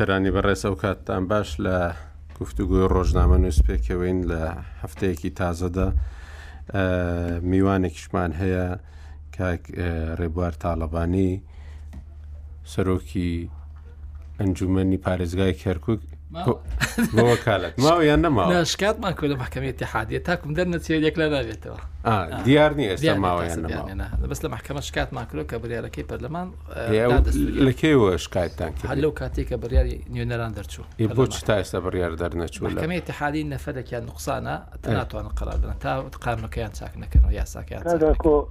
بیسەرانی بەڕێز ئەو کاتتان باش لە گفتوگوی ڕۆژنامە نووسپێکەوەین لە هەفتەیەکی تازەدا میوانێکیشمان هەیە کاک ڕێبوار تاالبانی سەرۆکی ئەنجومەنی پارێزگای کەرکک وەکالەت ماوە یان نەما شکات ماکۆ لە محکەمێتی حادە تاکم دەرنەچێت یەک لە دابێتەوە دیار نیە ئێستا ماوەیان بەس لە محکەمە شکات ماکرۆ کە بریارەکەی پەرلەمان لە کێوە شکایتان هەر لەو کاتێک کە بڕیاری نوێنەران دەرچوو بۆ چ تا ئێستا بڕیار دەرنەچوو لە کەمێتی حادی نەفەرێکیان نقصانە تەناتوان قرار بن تا قامەکەیان چاک نەکەنەوە یاساکەیان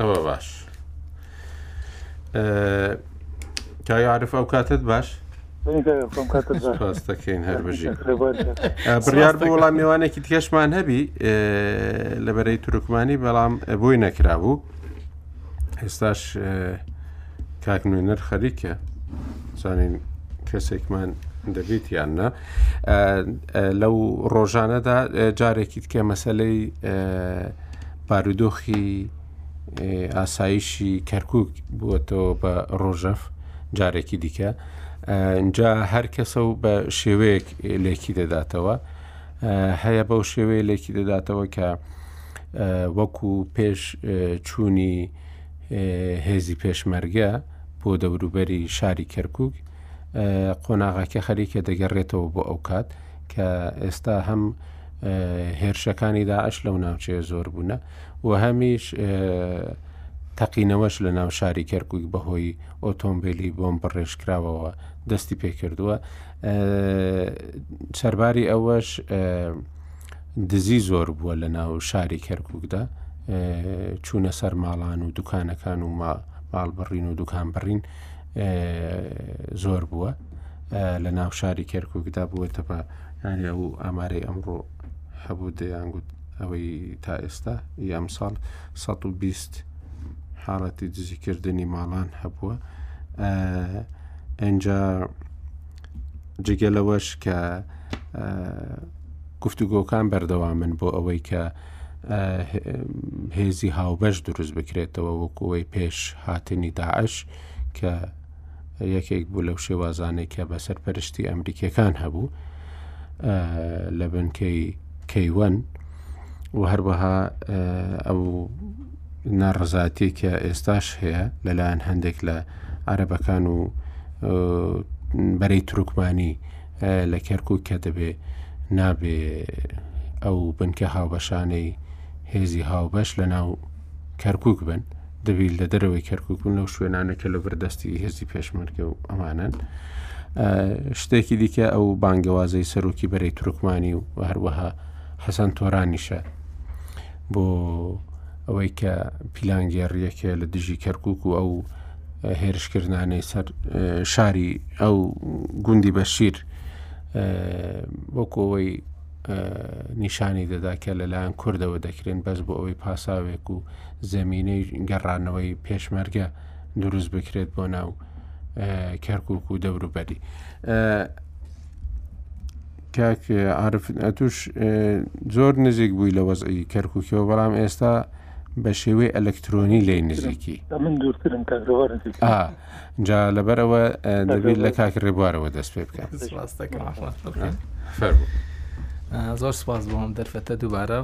ئەوە باش کاریعاعرف ئەو کاتت باش دەکەین هەر بژی بڕیار بۆ وڵام میوانێکی تێشمان هەبی لە بەرەی تورکمانی بەڵام بۆی نەکرابوو ئێستاش کاک نوێنەر خەریکە زانین کەسێکمان دەبێت یان نە لەو ڕۆژانەدا جارێکی تکە مەسلەی بارودۆخی ئاسایشی کەرکک بووەتەوە بە ڕۆژەف جارێکی دیکە جا هەر کەسە و بە شێوەیەک لێکی دەداتەوە هەیە بەو شێوەیە لێکی دەداتەوە کە وەکو پێش چوونی هێزی پێشمەرگە بۆ دەوروبەری شاری کەرکک قۆناغاکە خەریکە دەگەڕێتەوە بۆ ئەو کات کە ئێستا هەم هێرشەکانی داعش لەو ناوچەیە زۆر بوونە و هەمیش تەقینەوەش لە ناو شاری کەرکک بەهۆی ئۆتۆمبیلی بۆم بڕێژکراوەوە دەستی پێکردووە سەرباری ئەوەش دزی زۆر بووە لە ناو شاری کەرککدا چوونە سەر ماڵان و دوکانەکان و ماڵبڕین و دوکان بڕین زۆر بووە لە ناو شاری کێرککدا بووەتە بە نانێ و ئامارەی ئەمڕۆ هەبوو دەیانگووت ئەوەی تا ئێستا یام ساڵ 120 حاڵەتی دزیکردنی ماڵان هەبووە ئەجا جگە لەوەش کە گفتوگۆکان بەردەوامن بۆ ئەوەی کە هێزی هاوبەش دروست بکرێتەوە وەکوەوەی پێش هاتنی داعش کە یەکێک بوو لەو شێوازانەی کە بە سەرپەرشتی ئەمریکیەکان هەبوو لە بنکەی کەیوەن و هەروەها ئەو ناڕزاتی کە ئێستاش هەیە لەلایەن هەندێک لە عربەکان و بەرەی ترکمانی لە کەرکک کە دەبێ نابێ ئەو بنکە هاوبەشانەی هێزی هاوبەش لە ناو کەرکک بن دەبیل لە دەرەوەی کەرکک و لەو شوێنانە کە لە بەردەستی هێزی پێشمەرگە و ئەمانن شتێکی دیکە ئەو بانگەوازەی سەرۆکی بەرەی تورکمانی و هەروەها حەسەن تۆرانیشە بۆ ئەوەی کە پیلانگێڕیەکە لە دژی کەرکک و ئەو هێرشکردانەی سەر شاری ئەو گوندی بەشیر وەکەوەی نیشانی دەدا کە لەلایەن کوردەوە دەکرێن بەس بۆ ئەوەی پاساوێک و زەمینەی گەڕانەوەی پێشمەرگە دروست بکرێت بۆ ناو کەرکک و دەوروبەری کاک عرف ئەتوش زۆر نزیک بووی لە وەزعی کەرککیەوە بەڵام ئێستا بە شێوەی ئەلکترۆنی لی نزیکی من دوورترم جا لەبەرەوە دەبێت لە کاک ڕێبوارەوە دەست پێ بکەن زۆر سپاس بۆم دەرفەتە دووبارە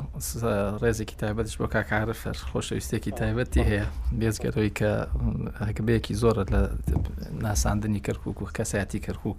ڕێزێکی تایبەتش بۆ کاکارفەر خۆشەویستێکی تایبەتی هەیە بێزگەرەوەی کە هەکبەیەکی زۆرە لە ناساندنی کەرکک و کەسایەتی کەرکک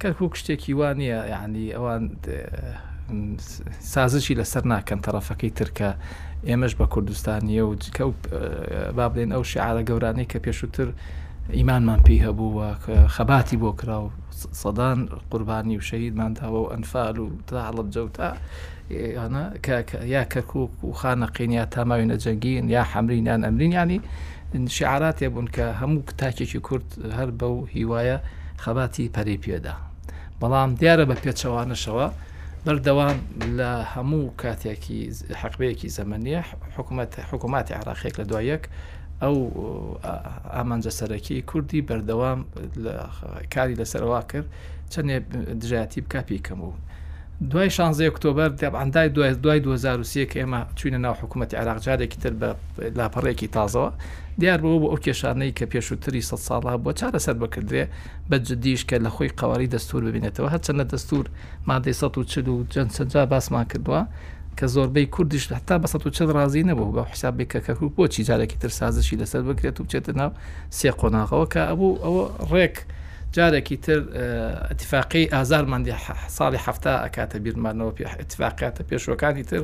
کەرکوک شتێکی وا نییە یعنی ئەوان سازشی لەسەر ناکەن تەرەفەکەی ترکە ئێمەش بە کوردستانیە و جکە با بڵێن ئەو شعاە گەورانەی کە پێشووتر ئیمانمان پێی هەبوو و خەباتی بۆ کرا و سەدان قوربانی و شەهیدمان داوە و ئەنفال و تاڵب جەوتا یانە یا کەکوک و خانەقین یا تاماوی نەجەنگین یا حەمرین یان ئەمرین ینی شعراتێ بوون کە هەموو تاکێکی کورد هەر بەو هیوایە خەباتی پەرەی پێدا بەڵام دیارە بە پێچەوانەشەوە بەردەوام لە هەموو کاتێکی حەقبەیەکی زەمەنیە حکوومەت حکوومەتی عراقێک لە دوایەک ئەو ئامانجە سەرەکی کوردی بەردەوام کاری لەسەروا کرد چەندێ دژایەتی بکپی کەم بوو. دوای 16 ئۆکتۆبر دەبعاندای دوای دوای 2023 کە ئێمە چوینە ناو حکوومەتتی عراق جارێکی تر بە لاپەڕێکی تازەوە دیار بوو ئەو کێشانەی کە پێشووتری سەد ساڵ هەبووە چارەسەر بکردرێ، بە جدیش کە لە خۆی قەوارەی دەستوور ببینێتەوە، هەرچەندە دەستوور مادەی سەد و چل و جەند چەند جار باسمان کردووە کە زۆربەی کوردیش هەتا بە سەد و چل ڕازی نەبوو، بە حیساب بێ کە کەرکووک بۆچی جارێکی تر سازشی لە سەر بکرێت و بچێتە ناو سێ قۆناغەوە کە ئەبوو ئەوە ڕێک جارێکی تر ئەتیفاقی ئازارمان دی ساڵی حەفتا ئەکاتە بیرمانەوە پێ ئەتیفاقاتە پێشووەکانی تر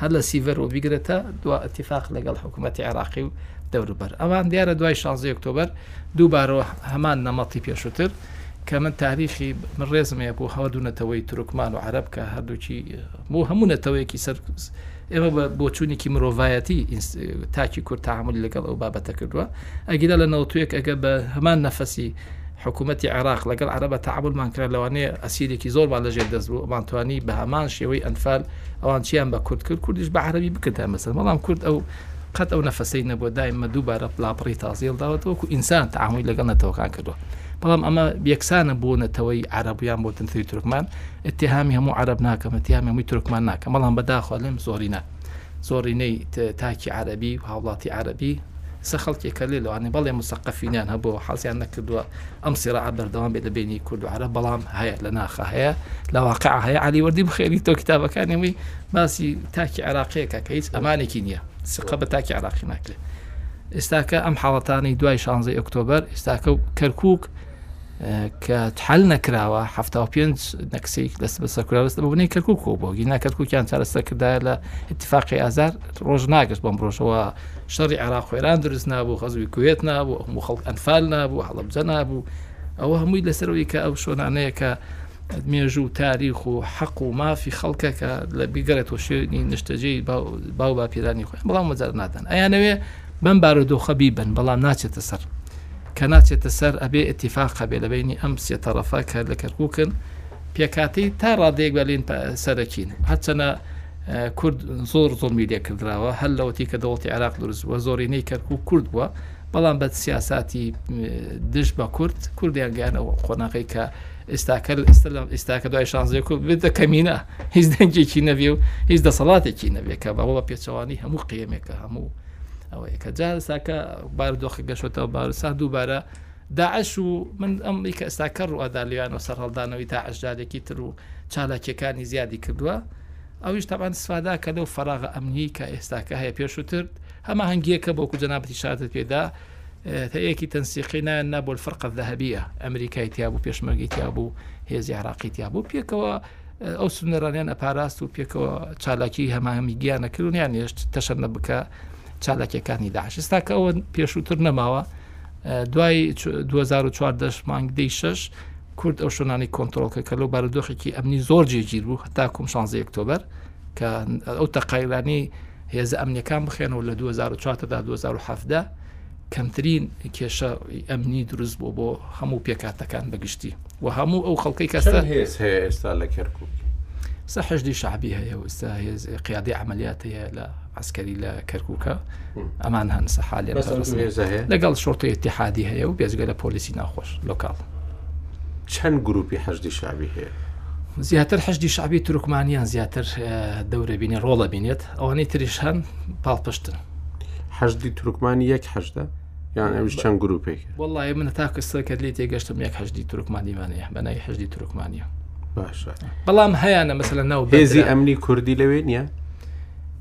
هەر لە سیڤەر وە بیگرە تا دوا ئەتیفاق لەگەڵ حکوومەتی عێراقی و دەوروبەر ئەوان دیارە دوای 16 ئۆکتۆبەر دووبارەوە هەمان نەمەتی پێشووتر کە من تاریخی من ڕێزمەیە بۆ هەوە دوو نەتەوەی تورکمان و عرب کە هەردووکی بۆ هەموو نەتەوەیەکی سەر ئێمە بە بۆچوونێکی مرۆڤایەتی تاکی کورتتەعامل لەگەڵ ئەو بابەتە کردووە ئەگیرا لە نەوتوێک ئەگە بە هەمان نەفەسی حکوومەتی عێراق لەگەڵ عربە تعاملمان کرد لەوانەیە ئەسیرێکی زۆرمان لەژێر دەست بوو ئەمانتوانی بە هەمان شێوەی ئەنفال ئەوان چیان بە کورد کرد کوردیش بە عربی بکردان مەسەر بەڵام کورد ئەو قەت ئەو نەفەسەی نەبووە دایمە دووبارە لاپڕی تازیل داوەتەوەکو ئینسان تعاملی لەگەڵ نەتەوەکان کردووە بەڵام ئەمە یەکسانە بۆ نەتەوەی عربیان بۆ تنتری تورکمان اتهامی هەموو عرب ناکەم اتهامی هەمووی تورکمان ناکەم بەڵام بەداخوا لێم زۆرینە زۆرینەی تاکی عەرەبی و هاوڵاتی عەرەبی سە خەڵکێکە لێ لەوانێ بەڵێ مسەقەفینیان هەبوو حەزیان نەکردووە ئەم سێرا بەردەوام بێت لە بینی کورد و عرە بەڵام هەیە لە ناخە هەیە لە واقع هەیە علی وەردی بخێری تۆ کتابەکانی وی باسی تاکی عراقیەکە کە هیچ ئەمانێکی نییە سقە بە تاکی عراقی ناکرێت ئێستاکە ئەم حاڵەتانی دوای 16 ئۆکتۆبەر ئێستاکە و کەرکک کە حل نەکراوە ه پێنج نەکسیک دەست بە سەرکراوەست بە بنەی کەکو کۆ بۆ گینا کەکوکیان چارەسەکردای لە اتفاقی ئازار ڕۆژ ناگەشت بەم ڕۆژەوە شەڕی عراق خۆێران دروست نبوو خەزوی کوێت نبوو هەموو خەڵک ئەنفال نبوو هەڵبجە نبوو ئەوە هەمووی لەسەرەوەی کە ئەو شۆنانەیە کە مێژوو تاریخ و حەق و مافی خەڵکەکە لە بیگەڕێتەوە شوێنی نشتەجێی باو باپیرانی خۆیان بەڵام مەجار نادەن ئەیانەوێ بەم بارودۆخە بیبن بەڵام ناچێتە سەر کە ناچێتە سەر ئەبێ ئیتیفاق هەبێ لە بەینی ئەم سێ تەڕەفە کە لە کەرکووکن پێکهاتەی تا ڕادەیەک بەلین سەرەکین هەرچەنە کورد زۆر زۆڵمی لێ کردراوە هەر لەوەتی کە دەوڵی عراق دروست بووە زۆرینەی کەرک و کورد بووە بەڵام بە سیاستی دژ بە کورد کوردیان گەیانەوە قۆناغی کە ئێستاکە ئستلام ئێستاکە دوای شانزێک و بدە کەمینە هیچ دەنجێکی نەبێ و هیچ دەسەڵاتێکی نەبێت کە بەەوە پێچەوانی هەموو قیمێکە هەموو ئەوەیە کە جار ساکە باردۆخی گەشتەوە بارسا دووبارە داعش و من ئەم کە ئێستاکە ڕوئدا لێیان و سەر هەڵدانەوەی داعشدارێکی تر و چالاکیەکانی زیادی کردووە ئەویش تاوان سفادا کە لەو فراغ ئەمنی کە ئێستاکە هەیە پێشووتر هەمە هەنگیەکە بۆکو جەنابەتی شارت پێدا هەیەکی تەنسیقی نایان نابۆل فەرقەت لە هەبیە ئەمریکای تیا بوو پێشمەرگی تیا بوو هێزی عراقی تیا بوو پێکەوە ئەو سنەرانیان ئەپاراست و پێکەوە چالاکی هەماهەمی گیانە کردونیان هێشت تەشەنە بکە چالاکیەکانی داعشستا کە ئەوە پێشووتر نەماوە دوای 2014 مانگ دەی شش کورد ئەو شوێنانی کۆنتترۆلکە کە لەو بارودۆخێکی ئەمنی زۆر جێگیر بوو هەتا کوم شانزە یەکتۆبەر کە ئەو تەقایلانی هێزە ئەمنیەکان بخێنەوە لە 2004دا 2017 کەمترین کێشە ئەمنی دروست بۆ بۆ هەموو پێکاتەکان بەگشتی و هەموو ئەو خەڵکەی کەسە هێز هەیە ئێستا لە کەرکک سەحشدی شعبی هەیە ئستا هێز قیادی عملیات هەیە لە عسکەری لە کەرککە ئەمان هەن سەحالی لەگەڵ شۆرتی اتحادی هەیە و بێزگە لە پۆلیسی ناخۆش لۆکاڵ چەند گروپی حەشدی شعبی هەیە زیاتر حەشدی شعبی تورکمانیان زیاتر دەورەبینی ڕۆڵە بینێت ئەوانەی تریش هەن پاڵپشتن حەشدی تورکمانی یەک حەشدە یان ئەوش چەند گروپێک وڵی من تا کەسە کە لێ تێگەشتم یەک حەشدی تورکمانیمانەیە بەنای حەشدی تورکمانە باشە بەڵام هەیەە مەسەلە ناو هێزی ئەمنی کوردی لەوێ نییە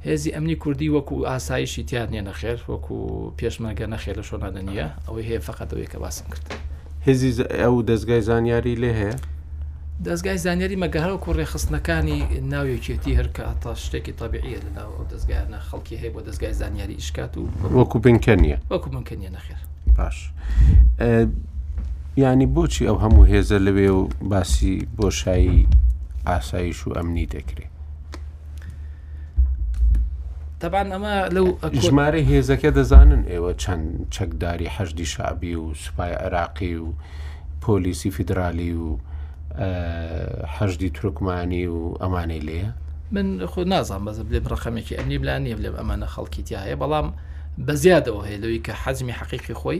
هێزی ئەمنی کوردی وەکو ئاسایشی تیان نیە نەخێر وەکو پێشمەگە نەخێ لە شۆنادە نیە ئەوەی هەیە فقط ئەوەیە کە باسم کرد. هزی ئەو دەستگای زانیاری لێ هەیە؟ دەستگای زانیاری مەگەهاوکو ڕێخستنەکانی ناو یەکێتی هەر کە ئاتا شتێکی تابعە لە ناو ئەو دەستگایانە خەڵکی هەیە بۆ دەستگای زانیاری ئیشکات و وەکو بنکە نیە وەکو بنکە نیە نەخێر باش. ینی بۆچی ئەو هەموو هێزە لەوێ و باسی بۆشایی ئاسایش و ئەمنی دەکرێت تەبان ئەمە لەو ژمارەی هێزەکە دەزانن ئێوە چەند چەکداری حەشدی شعبی و سوپای عێراقی و پۆلیسی فیدرالی و حەشدی ترکمانی و ئەمانەی لێە من خۆ نازان بەز بلێم ڕقەمێکی ئەمنی بلا نیە بلێم ئەمانە خەڵکیتیایە بەڵام بە زیادەوە هەیە لەوەی کە حەزمی حەقیقی خۆی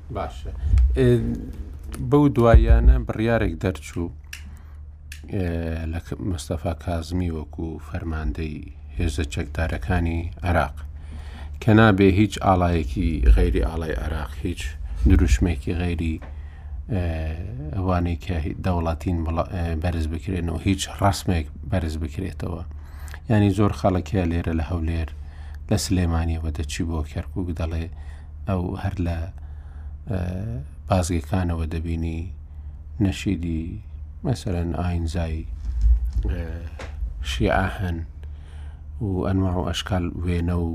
باشە بەو دواییانە بڕیارێک دەرچوو لە مستەفا کازمی وەکو فەرماندەی هێزە چەکدارەکانی عراق کە نابێ هیچ ئاڵایەکی غەیری ئاڵای عراق هیچ دروشمێکی غەیری ئەوانەی کە دەوڵاتین بەرز بکرێن و هیچ ڕسمێک بەرز بکرێتەوە ینی زۆر خەڵکیە لێرە لە هەولێر لە سلێمانیەوە دەچی بۆ کەرکک دەڵێ ئەو هەر لە بازگەکانەوە دەبینی نەشیدی مەسەرەن ئاینزای شیعە هەن و ئەنوا و ئەشکال وێنە و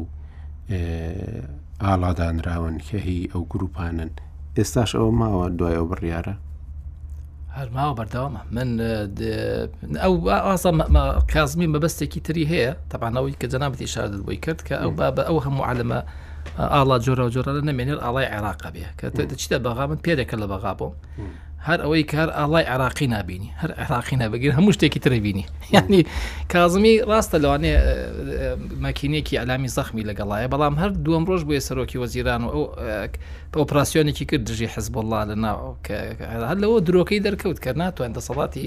ئاڵادانراون کە هی ئەو گروپانن ئێستاش ئەوە ماوە دوای ئەو بڕیاە هەرماوە بەردەوامە من ئەو ئاسا کازمی مەبەستێکی تری هەیە تەبانەوەی کە جەنابەتی شاردت بۆی کرد کە ئەو بابە ئەو هەموو عالەمە ئاڵا جۆرا و جۆرانە نەمێنێت ئاڵای عێراقە بێ کە چیدا بەغا من پێرێکە لە بەغا بۆم هەر ئەوەی کار ئاڵای عراقی نبینی هەر عراقی نبگیر هەموو شتێکی تربینی ینی کازمی ڕاستە لەوانێ مەکینێکی ئەلامی زەخمی لەگەڵایە بەڵام هەر دووەم ڕۆژ بۆیە سەرۆکی وەزیران و ئەو ئۆپراسسیۆنێکی کرد دژی حزب الله لە ناو هەر لەوە درۆکەی دەرکەوت کە ناتوان دەسەڵاتی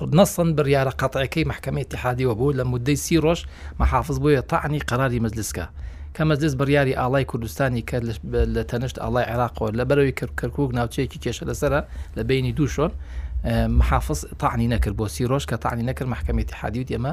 ڕدنەسن بڕیارە قەتعیەکەی مەحکەمەی ئیتیحادی وەبوو لە موددەی سی ڕۆژ مەحافز بوویە تەعنی قەراری مەجلس کا کە مەجلس بڕیاری ئاڵای کوردستانی کە لە تەنشت ئاڵای عێراقەوە لە بەرەوی کەر کەرکوک ناوچەیەکی کێشە لەسەرە لە بینی دوو شۆن مەحافز تەعنی نەکرد بۆ سی ڕۆژ کە تەعنی نەکرد مەحکەمەی ئیتیحادی وتی ئەمە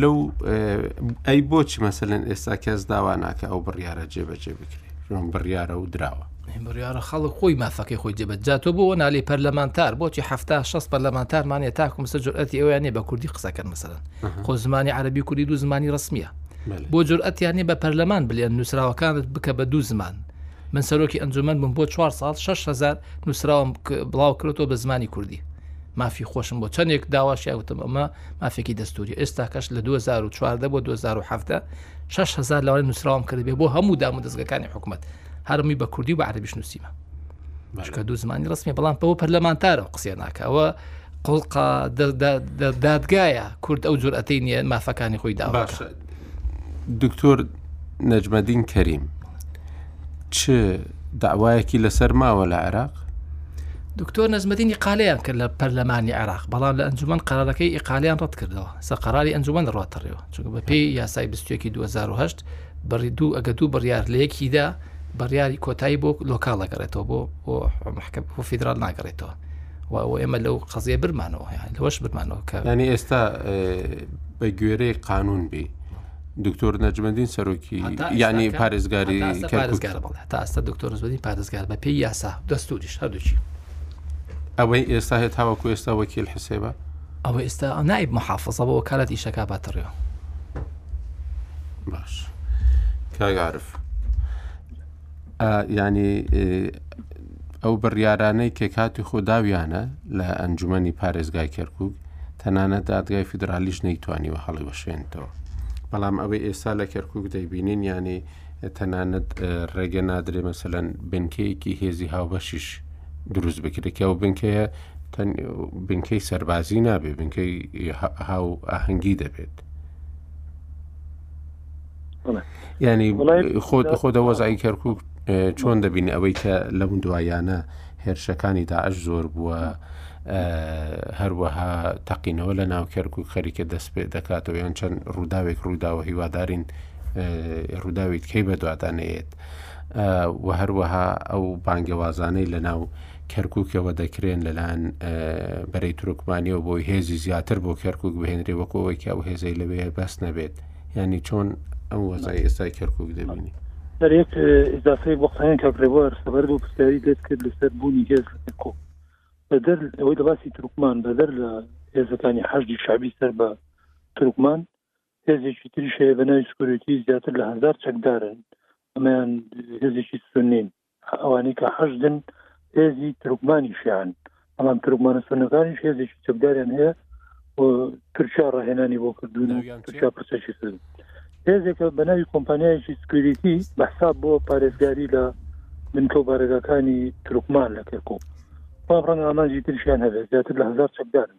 لەو ئەی بۆچی مەسەلەن ئێستا کەس داوا ناکە ئەو بڕیاە جێبەجێ بکرێت ژۆن بڕیاە و دراوە بڕیاە خەڵک خۆی مافەکەی خۆی جێبەجاتۆ بۆ نالی پەرلەمانتار بۆچی ه شەست پەرلەمانتارمانە تاکم سە جورئەتی ئەویانێ بە کوردی قسەکەن مەسەرن خۆ زمانی عربی کوردی دوو زمانی ڕسمیە بۆ جورئەتیانێ بە پەرلەمان بلێن نووسراوەکانت بکە بە دوو زمان من سەرۆکی ئەنجومەن بووم بۆ 4 سال 6هزار نووسراوم بڵاو کرێتەوە بە زمانی کوردی مافی خۆشم بۆ چەندێک داواشیاوتم ئەمە مافێکی دەستوری ئێستاکەش لە 2014 بۆ 2017 6هزار لەوانە نووسراوم کردبێ بۆ هەموو دام و دەستگەکانی حکوومەت هەرمی بە کوردی و عربیش نووسیمە باشکە دوو زمانی ڕستمی بەڵام پەوە پەرلەمانتارە و قسە ناکەەوە قوڵقا دادگایە کورد ئەو جورئەتەی نیە مافەکانی خۆی دا باش دکتۆر نەجمەدین کەریم چ داوایەکی لەسەر ماوە لە عێراق دکتۆر نەزمەدینی قالەیان کرد لە پەرلەمانی عراق بەڵام لە ئەنجومەن قرارەکەی ئیقالیان ڕەت کردەوە سە قراری ئەنجومەن ڕاتەڕێەوە چونکە بە پێی یاسای بستێکی 2010 بڕی دوو ئەگە دوو بڕیار لە یەکیدا بڕیاری کۆتایی بۆ لۆکاڵەگەڕێتەوە بۆ بۆ محکم بۆ فیدرال ناگەڕێتەوە و ئێمە لەو قەزیە برمانەوە هەیان لەوەش برمانەوە کە ینی ئێستا بە گوێرەی قانون بی دکتۆر نەجمەدین سەرۆکی ینی پارێزگاری پارێزگار تا ئەستا دکتۆر نزبەدی پارێزگار بە پێی یاسا دەستوریش هەردووچی ئەوەی ئێستا هێت تاوەکو ئێستا وەکیل حسێبە ئەوە ئێستا نایب محافظە بەوە کارەت ئیشەکە باتڕێ باش کاگەعرف یانی ئەو بڕیارانەی پێکهاتوی خۆ داویانە لە ئەنجومەنی پارێزگای کەرکک تەنانە دادگای فیدراالیش نەیتوانیوە هەڵی بەشێنتەوە بەڵام ئەوەی ئێستا لە کەرکک دەیبینین ینی تەنانەت ڕێگە نادرێ مەسەەن بنکەیەکی هێزی هاوبەشیش دروست بکرێکە و بنکەیە بنکەی سەربازی نابێ بنکەی هاو ئاهەنگی دەبێت. ینی خۆت خۆ دە وەزای کەرکک چۆن دەبین ئەوەی کە لەم دوایانە هێرشەکانی داعش زۆر بووە هەروەها تەقینەوە لە ناو کەرکک خەریکە دەست پێ دەکاتەوە یان چەند ڕووداوێک ڕووداوە هیوادارین ڕووداوی کەی بەدوادانەیەت و هەروەها ئەو بانگەوازانەی لە ناو کەرککەوە دەکرێن لەلاەن بەرەی ترکمانیەوە بۆی هێزی زیاتر بۆ کەرکک بهێنرێ وەکەوەی کە ئەو هێزەی لەوەیە بەس نەبێت یعنی چۆن ئەم وەزای ئێستای کەرکک دەبینی دەرێت ئزافەیەک بۆ قسەیان کاکرێبوار سەبەر بۆ پرسیاری دەست کرد لەسەر بوونی هێز کۆ بەدەر ئەوەی دەباسی ترکمان بەدەر لە هێزەکانی حەشدی شعبی سەر بە ترکمان هێزێکی تریشەیە بە ناوی سکورەتی زیاتر لە هزار چەکدارن ئەمەیان هێزێکی سنین ئەوانەی کە حەشدن هێزی تورکمانیشیان بەڵام تورکمانە سونەکانیش هێزێکی چەکداریان هەیە تورکیا ڕاهێنانی بۆ کردوون و تورکیا پرسەکی کرد هێزێکە بە ناوی کۆمپانیایکی سکوریتی بەحساب بۆ پارێزگاری لە بنکە و بارەگاکانی تورکمان لە کەرکک باب ڕەنگ ئامانجی ترشیان هەبێت زیاتر لە هزار چەکدارن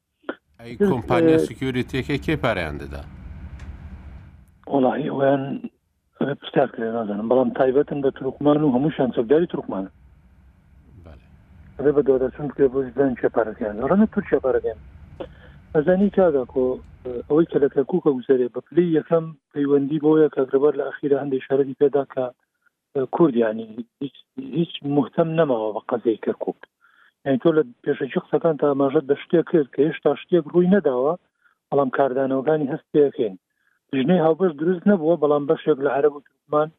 ئەی کۆمپانیا سکیۆریتیەکە کێ پارەیان دەدا وڵی ئەویان پرسیار کرێ نازانم بەڵام تایبەتن بە ترکمان و هەمووشان چەکداری ترکمان ئەێ بە دوواداچون بکرێ بۆ زان چێ پارەکەیان ڕەنە تورکیا پارەکەیان ئەزانی کادا کۆ ئەوەی کە لە کەرکووکە گوزارێ بە پلی یەکەم پەیوەندی بۆیە کاگرەبار لە ئەخیرە هەندێک شارەتی پێدا کە کورد یانی هیچ مهتەم نەماوە بە قەزیەی کەرکک یعنی تۆ لە پێشەکی قسەکان تا ئاماژەت بە شتێک کرد کە هێشتا شتێک ڕووی نەداوە بەڵام کاردانەوەکانی هەست پێەکەین ژنەی هاوبەش دروست نەبووە بەڵام بەشێک لە عەرب و ترکمان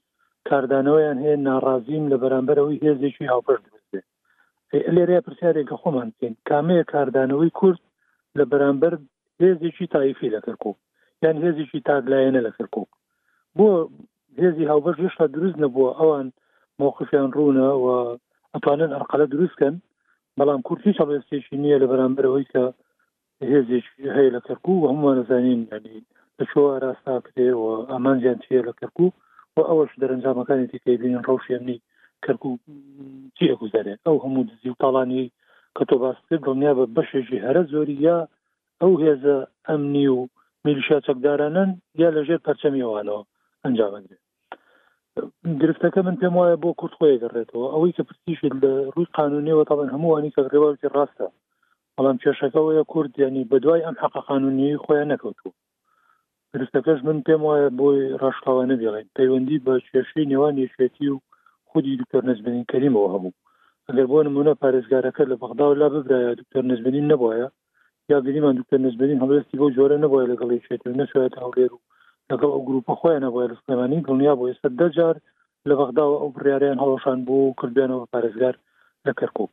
کاردانەوەیان هەیە ناڕازیم لە بەرامبەرەوەی هێزێکی هاوبەش دروست بێت لێرە پرسیارێک لە خۆمان بکەین کامەیە کاردانەوەی کورد لە بەرامبەر هێزێکی تایفی لە کەرکک یان هێزێکی تاکلایەنە لە کەرکک بۆ هێزی هاوبەش هێشتا دروست نەبووە ئەوان مۆقفیان ڕوونە و ئەتوانن ئەرقەلە دروستکەن بەڵام کورد هیچ هەڵێستێکی نییە لە بەرامبەرەوەی کە هێزێک هەیە لە کەرکوو و هەمووانەزانین ینی لە چۆ ئاراستە کرێ و ئامانجیان چیە لە کەرکوو و ئەوەش دەرەنجامەکانی تیکەبینن ڕەوشێنی کەرکوو چی لە گوزارێت ئەو هەموو دزی و تاڵانی کە تۆ باس کرد دڵنیا بە بەشێکی هەرە زۆری یا ئەو هێزە ئەمنی و میلیشیا چەکدارانەن یا لە ژێر پەرچەمی ئەوانەوە ئەنجامەدرێت گرفتەکە من پێم وایە بۆ کورد خۆی گەڕێتەوە ئەوەی کە پرسیشت لە ڕووی قانونیەوە تاڵن هەمووانی کە ڕێواوتی ڕاستە بەڵام کێشەکەەوەیە کورد ینی بەدوای ئەم حەقە قانونیی خۆیان نەکەوتووە پرسەکەش من پێم وایە بۆی ڕاشکاوا نەبیڵێن پەیوەندی بە کێشەی نێوان یەکێتی و خودی دکتۆر نەجمەدین کەریمەوە هەبوو ئەگەر بۆ نمونە پارێزگارەکە لە بەغدا و لا ببرایە دکتۆر نەجمەدین نەبووایە یا گریمان دکتۆر نەجمەدین هەڵوێستی بۆ جۆرە نەبووە لەگەڵ یەکێتی و نەچوایەتە هەولێر و لەگەڵ ئەو گروپە خۆیان نەبووە لە سلێمانی دڵنیا بۆ ئێستا دەجار لە بەغداوە ئەو بڕیاریان هەڵۆشان بوو و کردویانەوە پارێزگار لە کەرکک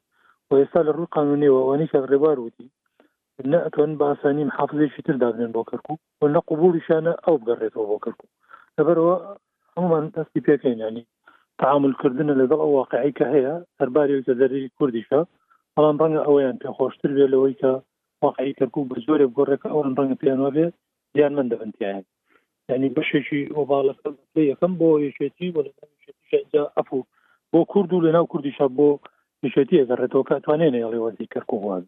و ئێستا لە ڕووی قانونیەوە ئەوەنی کە ڕێبار وتی و نە ئەتوانن بە ئاسانی محافزەیەکی تر دابنێن بۆ کەرکوک و نە قبوڵیشە نە ئەو بگەڕێتەوە بۆ کەرکوک لەبەرەوە هەمومان دەستی پێکەین ینی تعامل کردنە لەگەڵ ئەو واقعی کە هەیە سەرباری کە زەری کوردیشە بەڵام ڕەنگە ئەوەیان پێ خۆشتر بێ لەوەی کە واقعی کەرکوک بە زۆرێک گۆڕێکە ئەوان ڕەنگە پێیان وابێ زیان من دەبنتیان ینی بەشێکی ئۆباڵەکە یەکەم بۆ یەکێتی وە ئەفو بۆ کورد و لەناو کوردیشە بۆ یشێتی ئەگەڕێتەوە کاتوانێنێڵی وەزی کەرکووان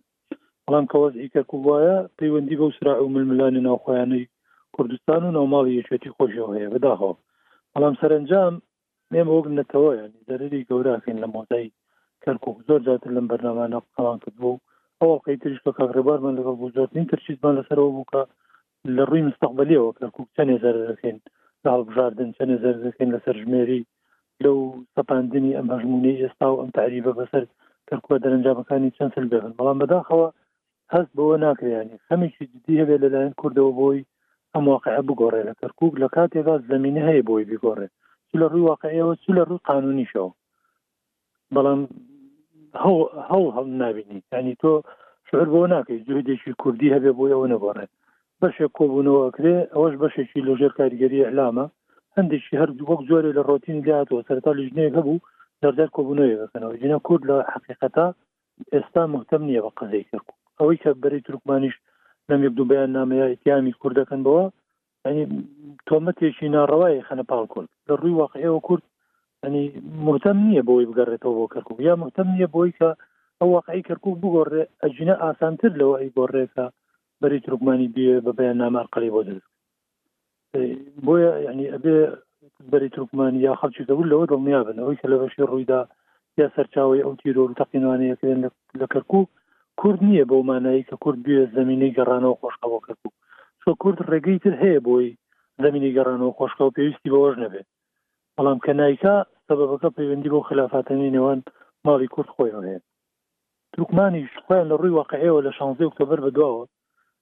بەڵام کە وەزعی کەرکوک وایە پەیوەندی بەو سراع و ململانێ ناوخۆیانەی کوردستان و ناوماڵی یەکێتی خۆشیەوە هەیە بەداخەوە بەڵام سەرنجام ئێمە وەک نەتەوەیان دەرری گەوراکەین لە مۆزای کەرکک زۆر زیاتر لەم بەرنامانە قسەوان کردبوو ئەوڵقەی تریش کە کاکڕێبارمان لەگەڵ بوو زۆرترین ترسیزمان لەسەرەوە بوو کە لە ڕووی مستەقبەلیەوە کەرکک چەندێ زەرەکەین لە هەڵبژاردن چەندێ زەرەکەین لە سەرژمێری لەو سەپاندنی ئەم هەژمونی ئێستا و ئەم تعریبە بەسەر کەرکوە دەرەنجامەکانی چەند سل بێن بەڵام بەداخەوە هەست بەوە ناکرێنی خەمێکی جدی هەبێت لەلایەن کوردەوە بۆی ئەم واقعە بگۆڕێ لە کەرکک لە کاتێکدا زمینە هەیە بۆی بگۆڕێ چ لە ڕووی واقعەوە چ لە ڕووی قانونیشەوە بەڵام هەڵ هەڵ نبینی ینی تۆ شعر بۆ ناکەی جوێدێکی کوردی هەبێ بۆ ئەوە نەگۆڕێ بەشێک کۆبوونەوە ئەکرێ ئەوەش بەشێکی لەژێر کاریگەری ئەلامە هەندێکی هەر وەک جۆرێ لە ڕۆتین لاتەوە سەرتا لیژنەیە هەبوو دەردار کۆبوونەوەیەکەکەنەوە جنە کورد لە حقیقەتا ئێستا مهتم نییە بە قزەی کردکو ئەوەی کە بەری ترکمانیش لەم یەک دوو بەیان نامەیە ئیتیامی کوردەکەن بەوە یانی تۆمەتێکی ناڕەوای ئەیخەنە پاڵ کورد لە ڕووی واقعیەوە کورد ینی مهتەم نییە بۆی بگەڕێتەوە بۆ کەرکک یا مهتەم نییە بۆی کە ئەو واقعی کەرکک بگۆڕێ ئەجینە ئاسانتر لەوە ئەی گۆڕێکە بەری ترکمانی بێ بە بەیان نامار قەڵی بۆ دەست بۆیە ینی ئەبێ بەری ترکمانی یا خەڵکی دەبوو لەوە دڵنیا بن ئەوی کە لە بەشی ڕوویدا یا سەرچاوەی ئەو تیرۆر و تەقینەوانەیە کرێن لە کەرکوک کورد نییە بەو مانایی کە کورد بوێ زمینەی گەڕانەوە خۆشکە بۆ کەرکوک چۆ کورد ڕێگەی تر هەیە بۆی زمینی گەڕانەوە خۆشکەەوە پێویستی بەوەش نەبێت بەڵام کە نایکا سەبەکە پەیوەندی بۆ خلافاتەنی نێوان ماڵی کورد خۆیەوە هەیە تورکمانیش خۆیان لە ڕووی واقعەوە لە شانزی ئۆکتۆبەر بەدواوە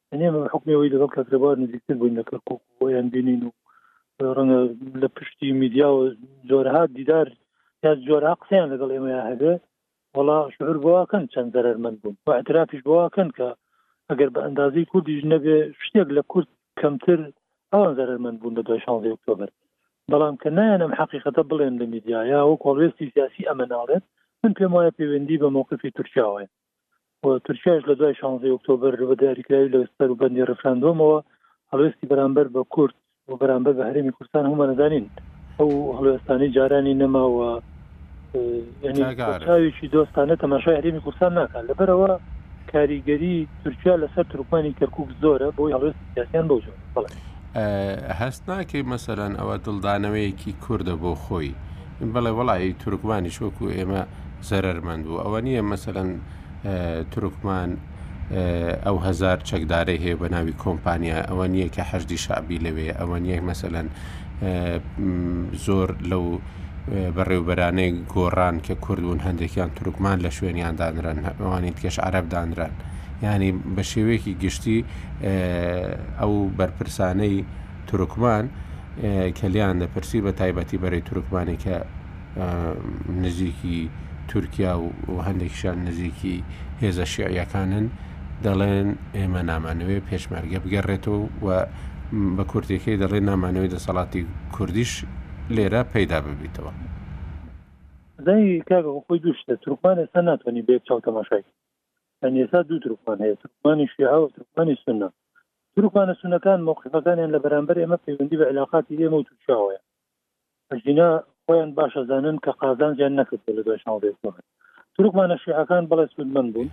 یانی ئێمە بە حوکمی ئەوەی لەگەڵ کاک رێبوار نزیکتر بووین لە کەرکوک و ئەیان بینین و ڕەنگە لە پشتی میدیا و جۆرەها دیدار یا جۆرە قسەیان لەگەڵ ئێمە هەبێ وڵا شعور بۆواکەن چەند زەرمەند بوون و اعترافیش بۆواکەن کە ئەگەر بە ئەندازەی کوردیش نەبێ شتێک لە کورد کەمتر ئەوان زەرمەند بوون لە دوای شانزی ئۆکتۆبر بەڵام کە نایەن ئەم حقیقەتە بڵێن لە میدیایا و کۆڵێستی سیاسی ئەمە ناڵێت من پێم وایە پەیوەندی بە مووقفی تورکیاوەیە و تورکیاش لە دوای شانزەی ئۆکتۆبەر بە دیاریکراوی لە سەر و بەندی ڕفراندۆمەوە هەڵوێستی بەرامبەر بە کورد و بەرامبەر بە هەرێمی کوردستان هەمە نەدانین ئەو هەڵوێستانی جارانی نەماوە چاوێکی دۆستانە تەماشای هەرێمی کوردستان ناکات لەبەرەوە کاریگەری تورکیا لەسەر ترکمانی کەرکک زۆرە بۆی هەڵوێست سیاسیان بۆ جۆر هەست ناکەی مەسەرەن ئەوە دڵدانەوەیەکی کووردە بۆ خۆی بەڵێ وەڵایی تورکمانیش وەکو ئێمە زەرمەند بوو ئەوە نییە مەسەەن تورکمان ئەو هزار چەکدارەی هەیە بە ناوی کۆمپانیا ئەوە نییە کە حەشدی شعبی لەوێ ئەوە نیەک مەسەەن زۆر لەو بەڕێوبەرانەی گۆڕان کە کوردبوون هەندێکیان تورکمان لە شوێنیان دانران ئەوانی کەش عرب دانران ینی بە شێوەیەکی گشتی ئەو بەرپرسانەی تورکمان کە لێیان دەپرسی بە تایبەتی بەرەی تورکمانی کە نزیکی تورکیا و هەندێکشان نزیکی هێزە شیعیەکانن دەڵێن ئێمە نامانەوێ پێشمەرگە بگەڕێتەوە و بە کورتەکەی دەڵێ نامانەوەی دەسەڵاتی کوردیش لێرە پەیدا ببیتەوە زای کاگە خۆی دوشتە تورکمان ئێستا ناتوانانی بێت چاو تەماشای یانی ئێستا دوو تورکمان هەیە تورکمانی شیعە و تورکمانی سنە تورکمانە سونەکان مۆقیفەکانیان لە بەرامبەر ئێمە پەیوەندی بە علاقاتی ئێمە و تورکیاوەیە ئەژینا خۆیان باشە زانن کە قازانجیان نەکردێت لە دوای شانزێ سۆمە تورکمانە شیعەکان بەڵێ سوودمەند بوون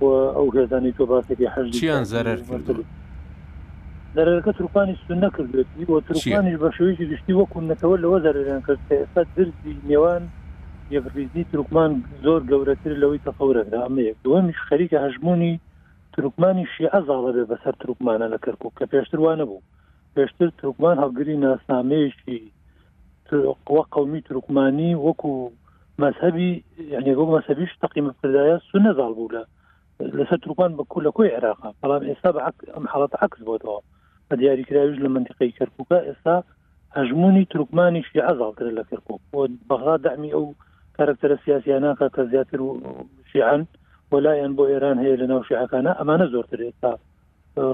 و ئەو هێزانی تۆ باسێکی حەژی چیان زەرەر کردو زەرەرەکە تورکانی سون نەکردێتی و تورکانیش بە شێوەیەکی گشتی وەکو نەتەوە لەوە زەرەریان کرد کە ئێستا درزی نێوان یەکڕیزی تورکمان زۆر گەورەترە لەوەی کە فەورە کرا ئەمە یەک دووەمیش خەریکە هەژموونی تورکمانی شیعە زاڵە بێ بەسەر تورکمانە لە کەرکوک کە پێشتر وانە بوو پێشتر تورکمان هەڵگری ناسنامەیەکی وە قومی تورکمانی وەکو مەذهبی یعنی بۆ مەسەبیش تەقیم کردایە سنە زاڵ بوو لە لەسەر تورکمان بە کولە کۆی عێراقا بەڵام ئێستا بە ئەم حڵات عکس بۆتەوە بە دیاری کراویش لە منتیقی کەرکووکە ئێستا هەژمونی تورکمانی شیعە زاڵترە لە کەرکووک بۆ بەغدا دەمی ئەو کارکتەرە سیاسیانناکە کە زیاتر و شیعن وەلایەن بۆ ئێران هەیە لە ناو شیعەکانە ئەمانە زۆرتر ئێستا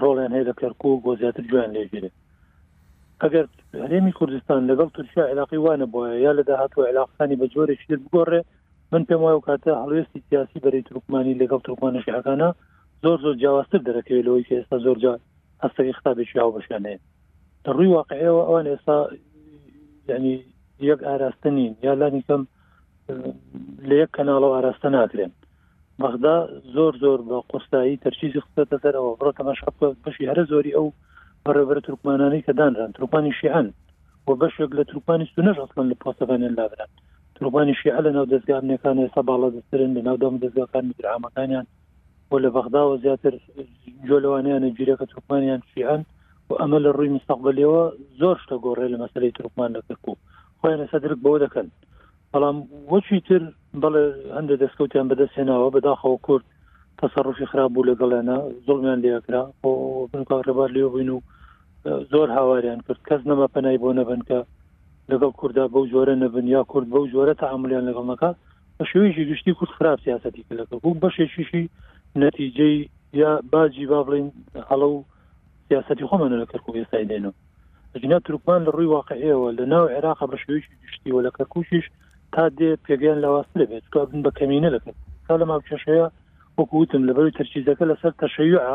ڕۆڵیان هەیە لە کەرکووک بۆ زیاتر جویان لێگیرێت ئەگەر هەرێمی کوردستان لەگەڵ تورکیا عێلاقی وانە بۆە یا لە داهاتوە عێلاقەکانی بە جۆرێک شتر بگۆڕێ من پێم وایە و کاتە هەڵوێستی سیاسی بەری ترکمانی لەگەڵ ترکمانە شیعەکانە زۆر زۆر جیاوازتر دەرەکەوێت لەوەی کە ئێستا زۆر جار هەستەکەی خراپێکی هاو بەشیان هەیە لە ڕووی واقعەوە ئەوان ئێستا ینی یەک ئاراستە نین یا لانی کەم لە یەک کەناڵەوە ئاراستە ناکرێن بەغدا زۆر زۆر بە قۆستایی تەرچیزی خستێتە سەرەوە بڕە تەماشا بکە بەشی هەرە زۆری ئەو بەڕێبەر ترکمانانی کە دانران ترکمانی شیعان و بەشێک لە ترکمانی سونەش ئەسڵن لە پۆستەکانیان لابران تورکمانی شیعە لە ناو دەزگا ئەمنیەکان ئێستا باڵادەسترن لە ناو دام دەزگاکان میدرعامەکانیان و لە بەغداوە زیاتر جۆ لەوانیانە گیرە کە تورکمانیان شیعەن و ئەمە لە ڕووی مستەقبلیەوە زۆر شتە گۆڕێ لە مەسلەی تورکمان لە کرکو خۆیان لەسە درک بۆ دەکەن بەڵام وەچی تر بەڵێ هەندێک دەستکەوتیان بەدەست هێناوە بەداخەوە کورد تەسەڕفی خراپ بوو لەگەڵێنە زڵمیان لێکرا بۆ بنکڕێبار لێ بووین و زۆر هاواریان کرد کەس نەما پەنای بۆ نەبن کە لەگەڵ کوردا بەو جۆرە نەبن یا کورد بەو جۆرە تەعاملیان لەگەڵ نەکە بە شێوەیەکی گشتی کورد خراپ سیاستی کە لەگەڵ بوو بەشێکیشی نەتیجەی یا باجی با بڵین هەڵە و سیاستی خۆمانە لە کەرکک ئێستای دێنم ژنا ترکمان لە ڕووی واقعەوە لە ناو عێراق بە شێوەیەکی گشتی و لە کەرکوشیش تا دێ پێگەیان لاواسترە بێت تو بن بە کەمینە لەکە تا لە ماوکێشەیە وەکوتم لەبەروی تەرکیزەکە لەسەر تەشەیوعە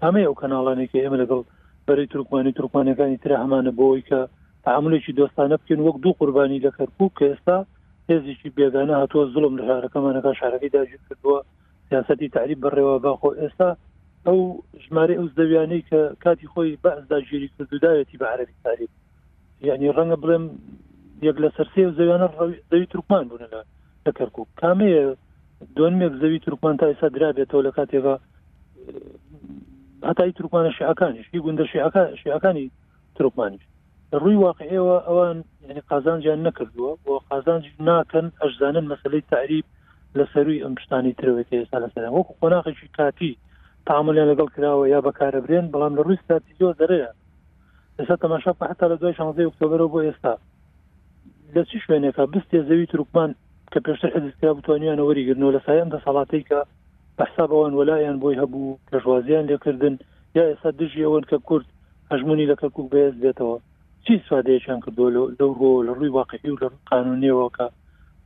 کامەی ئەو کەناڵانەی کە ئێمە لەگەڵ بەرەی تورکمانی تورکمانەکانی تررا هەمانە بۆەوەی کە تعاملێکی دۆستانە بکەین وەک دوو قوربانی لە کەرکک کە ئێستا هێزیی بێگانە هاتووە زڵم لە شارەکەمانەکە شارەکەی داگیر کردووە سیاستی تعریب بەڕێوە باخۆ ئێستا ئەو ژمارە ئەو زەویانەی کە کاتی خۆی بەس داگیری کردوداوێتی بە عربی تعریب یعنی ڕەنگە بڵێم یەک لە سەرسێ و زەویانە ڕەوی تورکمان بوون لە لە کەرکک کامەیە دۆنمێک زەوی تورکمان تا ئێستا درابێتەوە لە کاتێکە هەتای تورکمانە شیعەکانیش هی گوندە شیعەکە شیعەکانی تورکمانیش لە ڕووی واقعەوە ئەوان یعنی قازانجیان نەکردووە و قازانج ناکەن ئەشزانن مەسلەی تعریب لە سەروی ئەم پشتانی ترەوەی کە ئێستا لەسەر وەکو قۆناقێکی کاتی تعاملیان لەگەڵ کراوە یا بەکارە برێن بەڵام لە ڕووی ستراتیزیۆ دەرەیە ئێستا تەماشا حتا لە دوای شانزەی ئۆکتۆبرەوە بۆ ئێستا لە چ شوێنێکە بستێ زەوی تورکمان کە پێشتر حزب کرا بتوانیانە وەریگرنەوە لە سایەن دەسەڵاتی کە بەحساب ئەوان وەلایان بۆی هەبوو پێشوازیان لێکردن یا ئێستا دژی ئەوەن کە کورد هەژمونی لە کەرکک بەهێز بێتەوە چی سوادەیەکیان کردووە لەو ڕۆ لە ڕووی واقعی و لە ڕووی قانونیەوە کە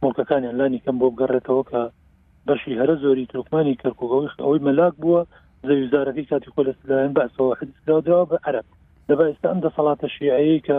مڵکەکانیان لانی کەم بۆ بگەڕێتەوە کە بەشی هەرە زۆری ترکمانی کەرککەوەی ئەوەی مەلاک بووە زەویزارەکەی کاتی خۆ لە لایەن بەسەوە حزکراودراوە بە عرب دەبا ئێستا ئەم دەسەڵاتە شیعەیە کە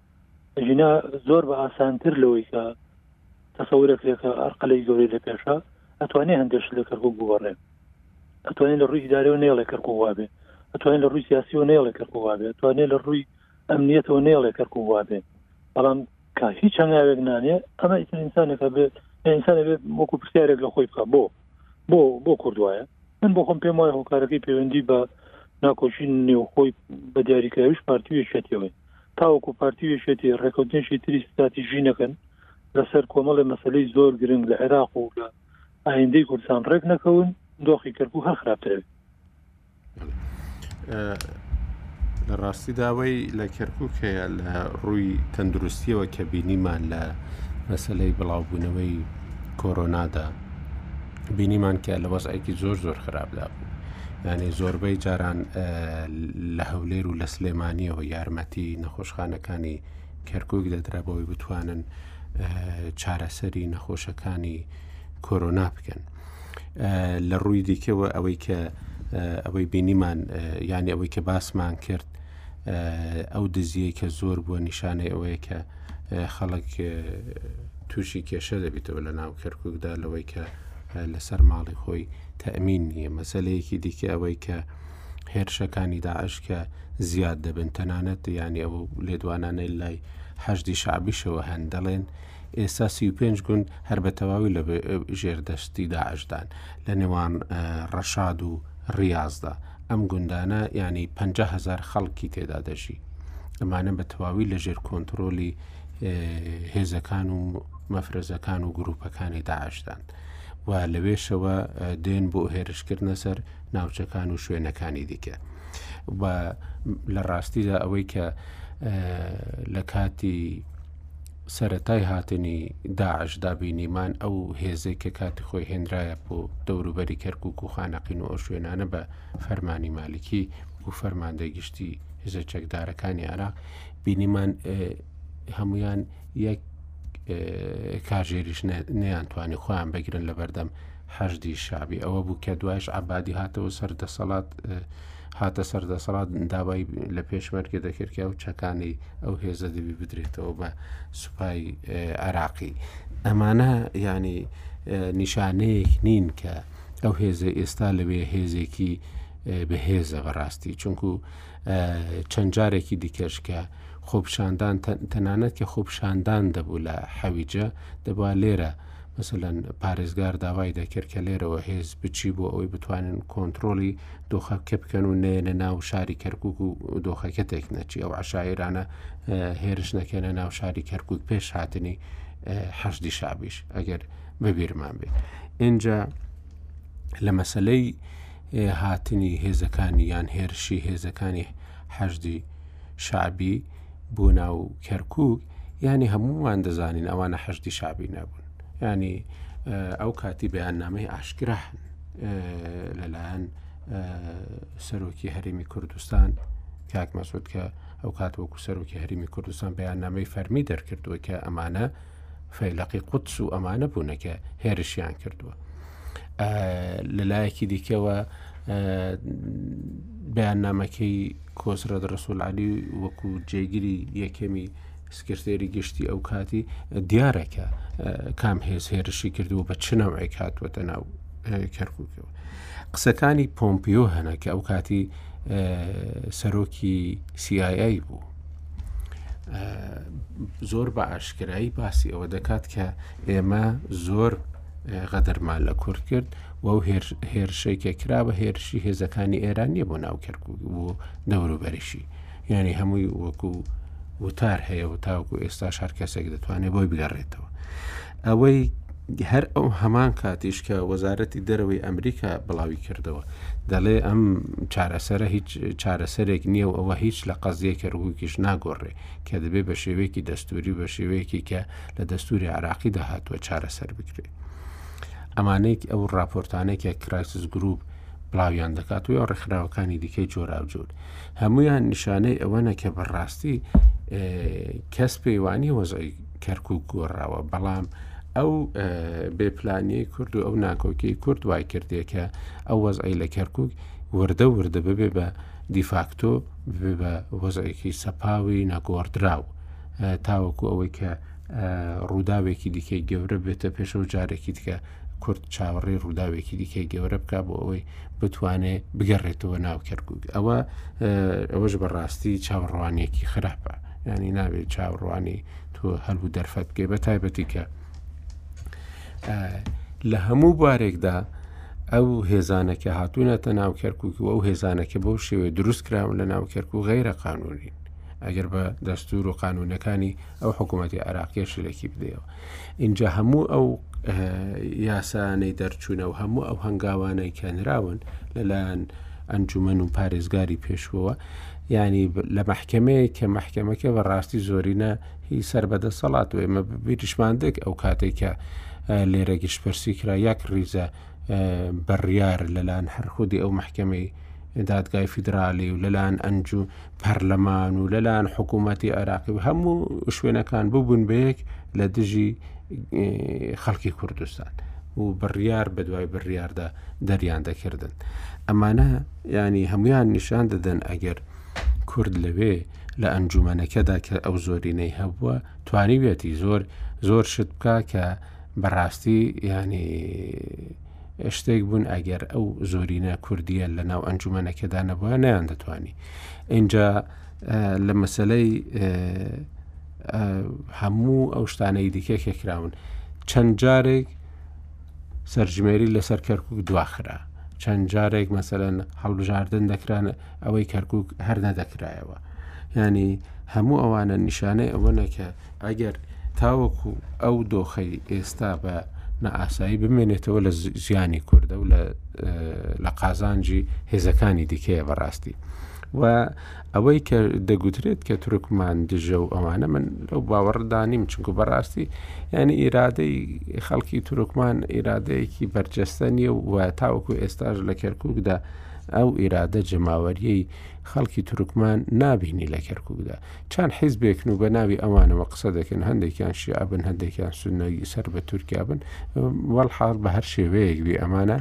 ژینا زۆر بە ئاسانتر لەوەی کە تەسەورەکرێکە ئەرقەلەی زۆری لە پێشە ئەتوانێ هەندێش لە کەرکک بوەڕێ ئەتوانین لە ڕووی دارەوە نێڵێ کەرکووابێ ئەتوانین لە ڕووی سیاسیەوە نێڵێ کەرکووابێ توانێت لە ڕووی ئەمنیەتەوە نێڵێ کەرکووابێ بەڵام کا هیچ هەنگاوێک نانێ ئەمە ئیتر ئینسانەکە بێ ئینسانە بێ وەکو پرسیارێک لە خۆی بکە بۆ بۆ بۆ کوردواە من بۆ خۆم پێم وایە هۆکارەکەی پەیوەندی بە ناکۆچی نێوخۆی بە دیاریکراویش پارتیویشێتەوەی تاوەکو پارتی و یەکێتی ڕێکەوتنێکی تری ستراتیژی نەکەن لەسەر کۆمەڵێ مەسەلەی زۆر گرنگ لە عێراق و لە ئایندەی کوردستان ڕێک نەکەون، دۆخی کەرکوک هەر خراپتر ئەبێت. لە ڕاستیدا ئەوەی لە کەرکوک هەیە لە ڕووی تەندروستیەوە کە بینیمان لە مەسەلەی بڵاوبوونەوەی کۆرۆنادا، بینیمان کە لە وەزعێکی زۆر زۆر خراپدا بوو یعنی زۆربەی جاران لە هەولێر و لە سلێمانیەوە یارمەتی نەخۆشخانەکانی کەرکک دەدرا بەوەی بتوانن چارەسەری نەخۆشەکانی کۆرۆنا بکەن لە ڕووی دیکەوە ئەوەی کە ئەوەی بینیمان یانی ئەوەی کە باسمان کرد ئەو دزیەی کە زۆر بووە نیشانەی ئەوەیە کە خەڵک تووشی کێشە دەبێتەوە لە ناو کەرککدا لەوەی کە لەسەر ماڵی خۆی تەمین نییە مەسلەیەکی دیکە ئەوەی کە هێرشەکانی داعش کە زیاد دەبن تەنانەت یانە ئەو لێدوانانەی لای حەشدی شعبیشەوە هەن دەڵێن ئێستا سی و پێنج گوند هەر بە تەواوی لە ژێر دەستی داعشدان لە نێوان ڕەشاد و ڕاستدا ئەم گوندانە ینی 5هزار خەڵکی تێدا دەژی ئەمانە بە تەواوی لە ژێر کۆنتترۆلی هێزەکان و مەفرەزەکان و گروپەکانی داعشدان و لەوێشەوە دێن بۆ هێرشکردنە سەر ناوچەکان و شوێنەکانی دیکە و لە ڕاستیدا ئەوەی کە لە کاتی سەرەتای هاتنی داعش دا بینیمان ئەو هێزەی کە کاتی خۆی هێنرایە بۆ دەوروبەری کەرکک و خانەقین و ئەو شوێنانە بە فەرمانی مالکی و فەرماندەی گشتی هزە چەکدارەکانی عراق بینیمان هەمویان یەک کارژێریش نیان توانی خۆیان بگرن لە بەردەم حەشدی شابی ئەوە بوو کە دوایش عبادی هاتەوە سەر دەسەڵات هاتە سەر دەسەڵات داوای لە پێشمەرگە دەکرد کە ئەو چەکانەی ئەو هێزە دەبی بدرێتەوە بە سوپای عراقی ئەمانە ینی نیشانەیەک نین کە ئەو هێزە ئێستا لەوێ هێزێکی بەهێزە بەڕاستی چونکو چەند جارێکی دیکەش کە خۆپشاندان تەنانەت کە خۆپشاندان دەبوو لە حەویجە دەبا لێرە مەسەلەن پارێزگار داوای دەکرد کە لێرەوە هێز بچی بۆ ئەوەی بتوانن کۆنتترۆلی دۆخەکە بکەن و نێنە ناو شاری کەرکک و دۆخەکە تێک نەچی ئەو عشاعرانە هێرش نەکەێنە ناو شاری کەرکک پێش هاتنی حەشدی شابیش ئەگەر بەبیرمان بێت ئینجا لە مەسلەی هاتنی هێزەکانی یان هێرشی هێزەکانی حەشدی شابی بۆ ناو کەرکک ینی هەمووان دەزانین ئەوانە حەشتی شابی نەبوون ینی ئەو کاتی بەیاننامەی ئاشکرا لەلایەن سەرۆکی هەرێمی کوردستان کاک مەسود کە ئەو کات وەکو سەرۆکی هەرمی کوردستان بەیان نامەی فەرمی دەرکردووە کە ئەمانە فەیلەقی قوتس و ئەمانە بوونە کە هێرشیان کردووە لەلایەکی دیکەوە بەیاننامەکەی کۆسرە ڕسول علی وەکو جێگیری یەکەمی سکرتێری گشتی ئەو کاتی دیارەکە کام هێز هێرشی کردو بە چنەوەی کاتوەتە ناو کەرکووکەوە قسەکانی پۆمپیۆ هەنە کە ئەو کاتی سەرۆکی CIA بوو زۆر بە ئاشکایی باسی ئەوە دەکات کە ئێمە زۆر غەدەرمان لە کورد کرد و و هێرشێکێ کرا بە هێرشی هێزەکانی ئێرانیە بۆ ناو کەرکک بوو دەوروبەرشی یعنی هەمووی وەکو وتار هەیە و تاوکو ئێستا شار کەسێک دەتوانێت بۆی بگەڕێتەوە. ئەوەی هەر ئەو هەمان کاتیش کە وەزارەتی دەرەوەی ئەمریکا بڵاوی کردەوە دەڵێ ئەم چارەسەرە هیچ چارەسەرێک نییە و ئەوە هیچ لە قەزیە کەرگوکیش ناگۆڕێ کە دەبێ بە شێوەیەکی دەستوری بە شێوەیەکی کە لە دەستوری عراقی داهاتوە چارەسەر بکرێت ئەمانەیەک ئەو راپۆرتانێکە کرایسس گروپ بڵاویان دەکات و یا ڕێکخراوەکانی دیکەی جۆراوجۆر هەمویان نیشانەی ئەوەنە کە بەڕاستی کەس پەیوانی وەزای کەرکوک گۆڕاوە بەڵام ئەو بێ پلانیەی کورد و ئەو ناکۆکی کورد وای کردێ کە ئەو وەزعی لە کەرکک وردە وردە ببێ بە دیفاکتۆ ببێ بە وەزعێکی سەپاوی نەگۆڕدراو تاوەکو ئەوەی کە ڕووداوێکی دیکەی گەورە بێتە پێشەوە جارێکی دیکە کورد چاوەڕێ ڕووداوێکی دیکەی گەورە بک بۆ ئەوەی بتوانێ بگەڕێتەوە ناو کەرکک ئەوە ئەوەش بەڕاستی چاوەڕوانیەکی خراپە. یانی نابێت چاوڕوانی تۆ هەلبوو دەرفەت بکەی بە تایبەتی کە لە هەموو بارێکدا ئەو هێزانەکە هاتوونەتە ناو کەرکک و ئەو هێزانەکە بەو شێوێ دروست کراون لە ناو کەرک و غیرە قانونین ئەگەر بە دەستور و قانونەکانی ئەو حکوومەتتی عراقیە شلێکی بدەیەوە ئینجا هەموو ئەو یاسانەی دەرچوونە و هەموو ئەو هەنگاوانەی کەنراون لەلایەن ئەنجومەن و پارێزگاری پێشوەوە ینی لە مححکمەیە کە مححکمەکە بە ڕاستی زۆرینە هی سەر بەدە سەڵات و ئێمە بیریشمان دێک ئەو کاتێک کە لێرە گشتپرسی کرا یاک ریزە بڕیار لەلاەن هەرخودی ئەو مححکمەی دادگای فیدراالی و لەلاەن ئەنجوو پەرلەمان و لەلایەن حکوومەتی عێراقی و هەموو شوێنەکان ببوون بەیەک لە دژی خەڵکی کوردستان و بڕیار بە دوای بڕیاردە دەریان دەکردن ئەمانە ینی هەمویان نیشان دەدەن ئەگەر کورد لەوێ لە ئەنجومەنەکەدا کە ئەو زۆرینەی هەبووە توانیویەتی زۆر زۆر شت بکە کە بەڕاستی ینی شتێک بوون ئەگەر ئەو زۆرینە کوردیە لە ناو ئەنجومەنەکەدا نەبووە نیان دەتوانی اینجا لە مەسلەی هەموو ئەو شتانەی دیکە کێکراون چەند جارێک سەرژمێری لەسەر کەرکک دواخرا چەند جارێک مەسەرەن هەڵبژاردن دەکران ئەوەی کەرکک هەر نەدەکرایەوە ینی هەموو ئەوانە نیشانەی ئەوەنە کە ئەگەر تاوەکو ئەو دۆخەی ئێستا بە نائاسایی بمێنێتەوە لە زیانی کوردە و لە قازانجی هێزەکانی دیکەیە بەڕاستی و ئەوەی کە دەگوترێت کە تورکمان دژە و ئەوانە من لەو باوەڕدانیم چونکو بەڕاستی ینی ئیرادەی خەڵکی تورکمان ئیرادەیەکی بەرجەستە نیە و تاوەکو ئێستاش لە کەرکووکدا ئەو ئیرادە جەماوەریەی خەڵکی تورکمان نابینی لە کەرکووکدا چەند حیزبێکن و بە ناوی ئەوانەوە قسە دەکەن هەندێکیان شیعبن هەندێکیان سنەگی سەر بە تورکیا بن وەڵحاڵ بە هەر شێوەیەک بێ ئەمانە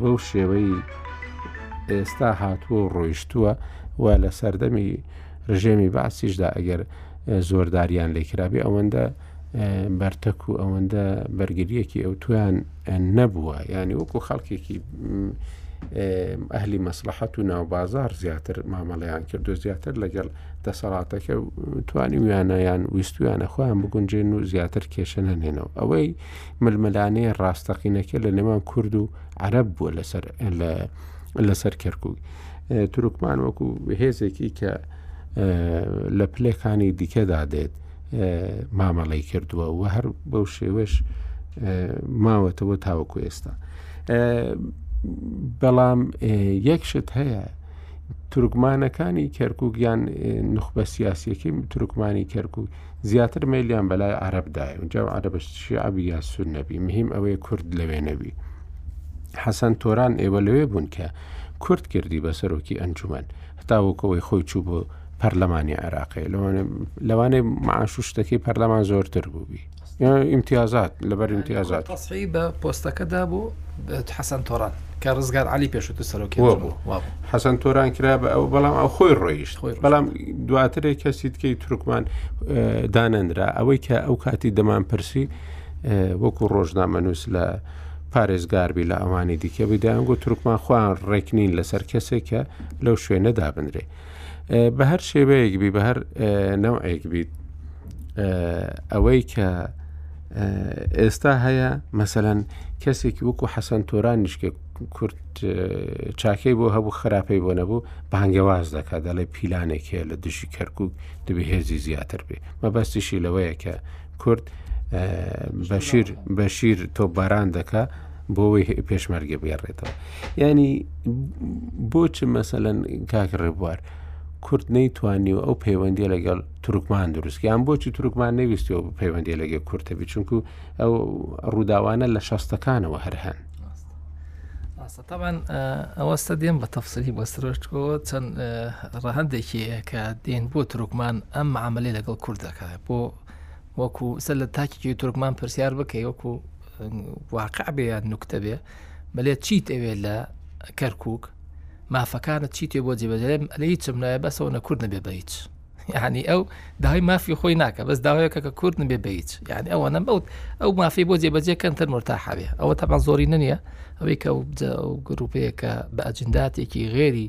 بەو شێوەی ئێستا هاتووە و ڕۆیشتووە و لە سەردەمی ڕژێمی باسیشدا ئەگەر زۆرداریان لێکرابێ ئەوەندە بەرتەک و ئەوەندە بەرگریەکی ئەو تویان نەبووە ینی وەکو خەڵکێکی ئەهلی مەسلحەت و ناوبازار زیاتر مامەڵیان کردو زیاتر لەگەڵ دەسەڵاتەکە توانیویانە یان ویستویانە خۆیان بگونجێن و زیاتر کێشە نەنێنەوە ئەوەی ململانەیە ڕاستەقینەکە لە نێوان کورد و عرب بووە لەسەر لەسەر کەرکک تورکمان وەکو هێزێکی کە لە پلەکانی دیکەدا دێت مامەڵی کردووە و هەر بەو شێوەش ماوەتەوە تاوەکو ئێستا بەڵام یەکشت هەیە تورکمانەکانی کەرکک یان نخبە سیاسیەکەی تورکمانی کەرکک زیاتر مەلیان بەلای عربدای جا عربش شعبی یا سون نەبی مهم ئەوەیە کورد لەوێ نەبی حەسەن تۆران ئێوە لەوێ بوون کە کورد کردی بە سەرۆکی ئەنجومەن هەتاوەکەوەی خۆی چوو بۆ پەرلەمانی عێراقی لەوانێ معاش و شتەکەی پەرلەمان زۆرتر بووبی ئیمتیازات لەبەر ئیمتیازات. تەسحی بە پۆستەکە دابوو حەسەن تۆران کە ڕزگار علی پێشووتر سەرۆکی هەبوو. بوو وا بوو. حەسەن تۆران کرا بە ئەو بەڵام ئەو خۆی ڕۆیشت خۆی ڕۆیشت. بەڵام دواترێک کەسی تکەی تورکمان اه، دانەنرا ئەوەی کە ئەو کاتی دەمان پرسی اه، وەکو ڕۆژنامەنووس لە پارێزگاربی لە ئەوانی دیکە بدایان گو تورکمان خۆیان ڕێکنین لەسەر کەسێک کە لەو شوێنە دابنرێ بە هەر شێوەیەک بی بە هەر نەوعێک بیت ئەوەی کە ئێستا هەیە مەسەەن کەسێکی وەکو حەسەن تۆران نیشکە کورت چاکەی بۆ هەبوو خراپەی بۆ نەبوو بانگەواز دەکات دەڵێ پیلانێک هەیە لە دژی کەرکک دەبێ هێزی زیاتر بێ مەبەستیشی لەوەیە کە کورد بەشیر بەشیر تۆ باران دەکە بۆەوەی پێشمەرگە بگەڕێتەوە ینی بۆچ مەسەەن کاک ڕێبوار کورد نەیتوانی و ئەو پەیوەندی لەگەڵ تورکمان دروستیان بۆچی تورکمان نەویستی و پەیوەندی لەگەڵ کورتە بی چونکو ئەو ڕووداوانە لە شەستەکانەوە هەر هەن تاوان ئەوەستە دێن بە تەفسری بە سرۆشتەوە چەند ڕەهندێکی کە دێن بۆ ترکمان ئەم معاملەی لەگەڵ کورد دەکات بۆ وەکو سەر لە تاکیی تورکمان پرسیار بکەی وەکو واقع بێ یان نوکتە بێ بەلێ چیت ئەوێ لە کەرکک مافەکانت چیت بۆ جێبەجێم لە هیچ چم نایە بەسەوە نە کورد نەبێ بە هیچ یعنی ئەو داوای مافی خۆی ناکە بەس داوایەکە کە کورد نبێ بە هیچ یعنی ئەوە نەبوت ئەو مافی بۆ جێبەجێ کەن تەر مرتاحاوێ ئەوە تەمان زۆری ننیە ئەوەی کە گروپەیە کە بە ئەجنداتێکی غێری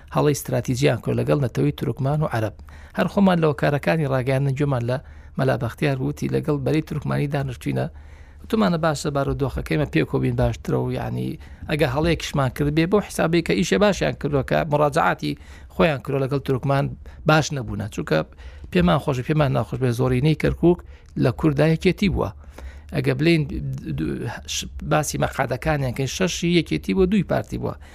هەڵەی ستراتیجیان کرد لەگەڵ نەتەوەی تورکمان و عەرب هەر خۆمان لە وەکارەکانی ڕاگەیاندن گوێمان لە مەلا بەختیار بووتی لەگەڵ بەری تورکمانی دانرچینە وتمانە باشە بارە دۆخەکەیمە پێکۆبین باشترە و یعنی ئەگە هەڵەیەکشمان کرد بێ بۆ حسابی کە ئیشە باشیان کردوەکە مڕاجعاتی خۆیان کرۆ لەگەڵ تورکمان باش نەبووە چونکە پێمان خۆش پێمان ناخۆش بێ زۆرینەی کەرکک لە کوردایەکێتی بووە ئەگە بلین باسی مەقادەکانیان کە شەشی یەکێتی بۆ دووی پارتی بووە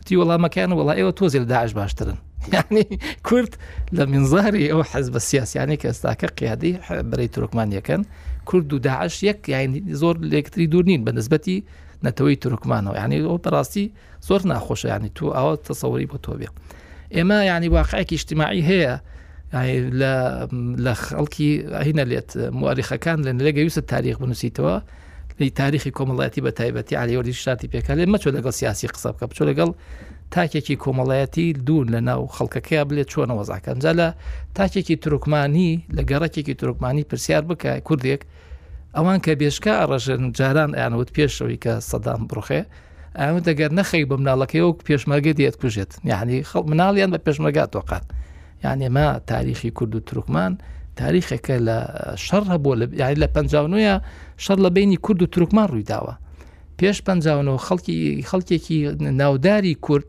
وتی وەڵامەکەیان وڵا ئێوە تۆزی لە داعش باشترن یعنی کورد لە منزاری ئەو حەز بە سیاسیانی کە ئێستاکە قیادی بەری تورکمانیەکەن کورد و داعش یەک یاین زۆر لەکتری دوور نین بە نسبەتی نەتەوەی تورکمانەوە یعنی ئەو بەڕاستی زۆر ناخۆشە ینی تو ئاوە تەسەوەری بۆ تۆ بێ ئێمە ینی واقعێکی شتیماعی هەیە لە خەڵکی هینە لێت موواریخەکان لە لەگەویست تاریخ بنووسیتەوە لی تاریخی کۆمەڵایەتی بە تایبەتی ئالیۆری شارتی پێکا لێ مەچۆ لەگەڵ سیاسی قسە بکە بچۆ لەگەڵ تاکێکی کۆمەڵایەتی دوور لە ناو خەڵکەکەیا بلێ چۆنە وەزاکەن جا لە تاکێکی ترکمانی لە گەڕەکێکی ترکمانی پرسیار بکە کوردێک ئەوان کە بێشکە ئەڕژن جاران ئەیانوت پێشەوەی کە سەدام بڕخێ ئەمە دەگەر نەخەی بە مناڵەکەی وەک پێشمەرگە دێت کوژێت یعنی خەڵ مناڵیان بە پێشمەرگا تۆقات یعنی ئەمە تاریخی کورد و ترکمان تاریخێکە لە شەڕ هەبووە لە یاری لە پنجاونەیە شەر لە بینی کورد و ترکمان ڕوویداوە پێش پنجاونەوە خەڵکی خەڵکێکی ناوداری کورد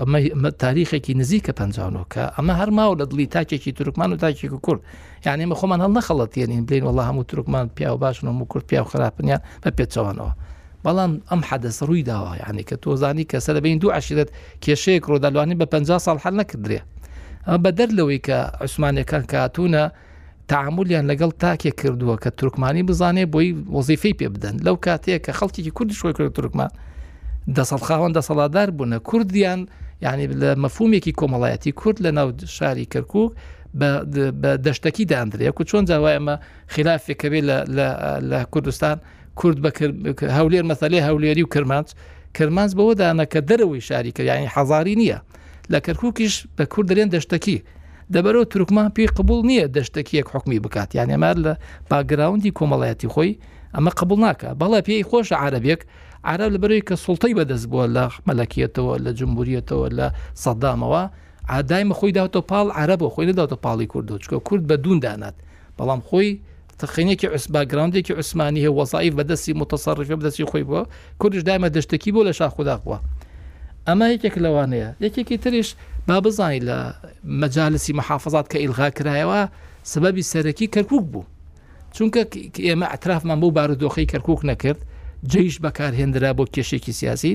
ئەمە تاریخێکی نزیکە پ کە ئەمە هەر ماوە لە دڵی تاکێکی ترکمان و تاکێک و کورد یعنی مە خۆمان هەڵ نەخەڵەتێنین بلین وڵ هەموو ترکمان پیا و باشن و کورد پیا و خراپنیان بە پێچەوانەوە بەڵام ئەم حەدەسە ڕووی داوە یعنی کە تۆزانی کەسە لە بین دوو عشرەت کێشەیەک ڕۆدالوانی بە 50 ساڵ حل نەکردرێ ئەمە بەدەر لەوەی کە عوسمانەکان کاتونە تعاملیان لەگەڵ تاکێک کردووە کە تورکمانی بزانێ بۆی وەزیفی پێ بدەن لەو کاتەیە کە خەڵکیی کوردی شوی کرد تورکمان دەسەڵ خاوەن دەسەڵاتدار بوونە کوردیان یعنی لە مەفومێکی کۆمەڵایەتی کورد لە ناو شاری کەرکک بە دەشتەکی داندرێک و چۆن جاوای ئەمە خلافێکەوێ لە کوردستان کورد هەولێر مەسەلێ هەولێری و کرمانج کرمانج بەوە دانە کە دەرەوەی شاریکە یعنی حەزاری نییە لە کەرکووکیش بە کورد دەێن دەشتەکی دەبەرەوە تورکمان پێی قبول نییە دەشتەکی یەک حکومی بکات یان ئەمار لە باگراوندی کۆمەڵایەتی خۆی ئەمە قبول ناکە بەڵێ پێی خۆش عربێک عرب لە بەرەوەی کە سوڵتەی بەدەست بووە لە مەلەکیەتەوە لە جمهوریەتەوە لە سەدامەوە ئادایمە خۆی داوتە پاڵ عربەوە خۆی نەداوتە پاڵی کوردۆچکە کورد بە دوون دانات بەڵام خۆی تەقینێکی عوس باگراوندێکی عوسمانی هەیە وەزایف بەدەستی متەسەڕفی بدەستی خۆی بووە کوردش دایمە دەشتەکی بۆ لە شاخ خوددا بووە ئەمە یەکێک لەوانەیە یەکێکی تریش با بزانانی لە مەجالسی محافظات کە ئیلغا کرایەوە سببی سەرەکی کەرکک بوو چونکە ئێمە ئەترافمان بۆ بارودۆخی کەرکک نەکرد جیش بەکارهێنرا بۆ کێشێکی سیاسی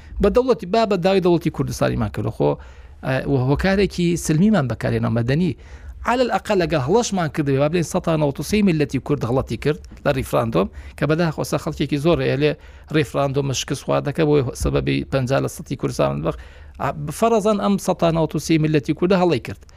بە دەوڵەتی با بە داوای دەوڵەتی کوردستانیمان کردو خۆ هۆکارێکی سلمیمان بەکارێنە مەدەنی على الأقل لەگە هەڵەشمان کردێ با بلێن 1970 میلەتی کورد هەڵەتی کرد لە ریفراندۆم کە بەدا خۆسە خەڵکێکی زۆر ئەلێ ریفراندۆم مشکست خوا دەکە بۆی سەبەبی پ لە سەی کوردستان بەخ فەرەزان ئەم 1970 میلەتی کوردە هەڵی کرد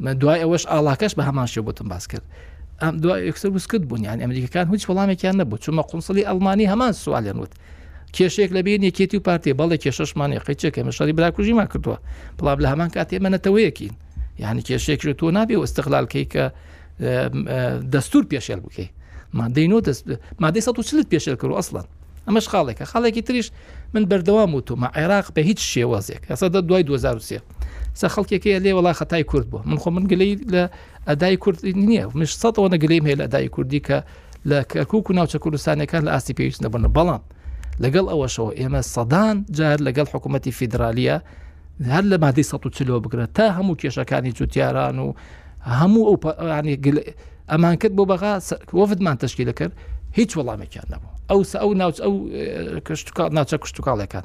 من دوای ئەوەش ئاڵاکەش بە هەمان شێ بۆتم باس کرد ئەم دوای ئەکسەر وسکت بوون یان ئەمریکەکان هیچ وڵامێکیان نەبوو چونمە قونسڵی ئەلمانی هەمان سوالێن وت کێشێک لە بین یەکێتی و پارتی بەڵێ کێشەشمان یقی چێکە مەشاری براکوژیمان کردووە بڵام لە هەمان کاتێ منەتەوەیەکین یعنی کێشێک تۆ نابێ و استقلالکەی کە دەستور پێشێل بکەیت مادەی نۆ دەست مادەی 1940 پێشێل کرد ئەسڵەن ئەمەش خاڵێکە خاڵێکی تریش من بەردەوام وتومە عێراق بە هیچ شێوازێک ئەسەدە دوای 2023 سە خەڵکێکی لێ وڵا خەتای کورد بوو من خۆ من گلەی لە ئەدای کورد نییە مش سەەوە نەگلیم هەیە لە ئەدای کوردی کە لە کەرکک و ناوچە کوردستانەکان لە ئاستی پێویست نەبوون بەڵام لەگەڵ ئەوەشەوە ئێمە سەدان جار لەگەڵ حکوومەتتی فیدراالیە هەر لە مادەی 1970 بگرە تا هەموو کێشەکانی جوتیاران و هەموو ئەو ئەمان کرد بۆ بەغا وەفتمان تشکی دەکرد هیچ وەڵامێکیان نەبوو ئەو سە ئەو ناوچ ئەو کشتتوکڵ ناوچە کشتتوکاڵەکان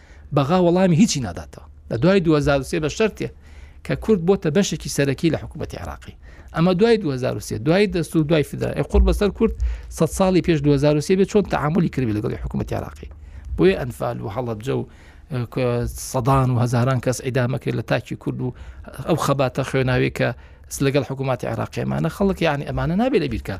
بەغا وەڵامی هیچی ناداتەوە لە دوای 2023 بە شەرتێ کە کورد بۆتە بەشێکی سەرەکی لە حکوومەتی عراقی ئەمە دوای 2023 دوای دەستور دوای فدرای قڕ بەسەر کورد سە ساڵی پێش 2023 بێ چۆن تعاملی کردی لەگەڵی حکوومەتی عراقی بۆیە ئەنفال و هەڵبجە و سەدان و هزاران کەس ئیدامەکرێت لە تاکی کورد و ئەو خەباتە خوێناوی کە لەگەڵ حکوومەتی عراقیمانە خەڵک یعنی ئەمانە نابێ لە بیرکە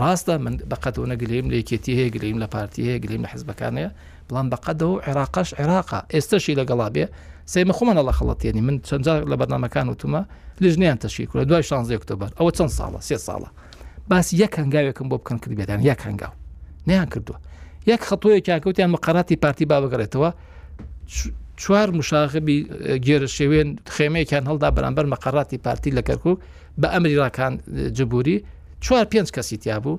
ڕاستە من بەقەتەوە نەگلیم لە یەکێتی هەیە گلیم لە پارتی هەیە گلیم لە حزبەکانەیە بەڵام بەقەدەوە و عێراقش عێراقا ئێستەشی لەگەڵا بێ سێمە خۆمان لە خەڵەتێنی من چەندجار لە بەرنمەکان وتومە لژنیان تەشی کرد دوای شانزی ئۆکتۆبەر ئەوە چەند ساڵە سێ ساڵە باس یەک هەنگاوێکم بۆ بکەن کرد بێدان یەک هەنگاو نیان کردووە یەک خەتۆیە کاکەوتیان مقاراتی پارتی با بگەڕێتەوە چوار مشاغبی گێرە شێوێن خێمەیەکیان هەڵدا بەرامبەر مەقاراتی پارتی لە کەرکک بە ئەمری راکان جبووری چوار پێنج کەسی تیا بوو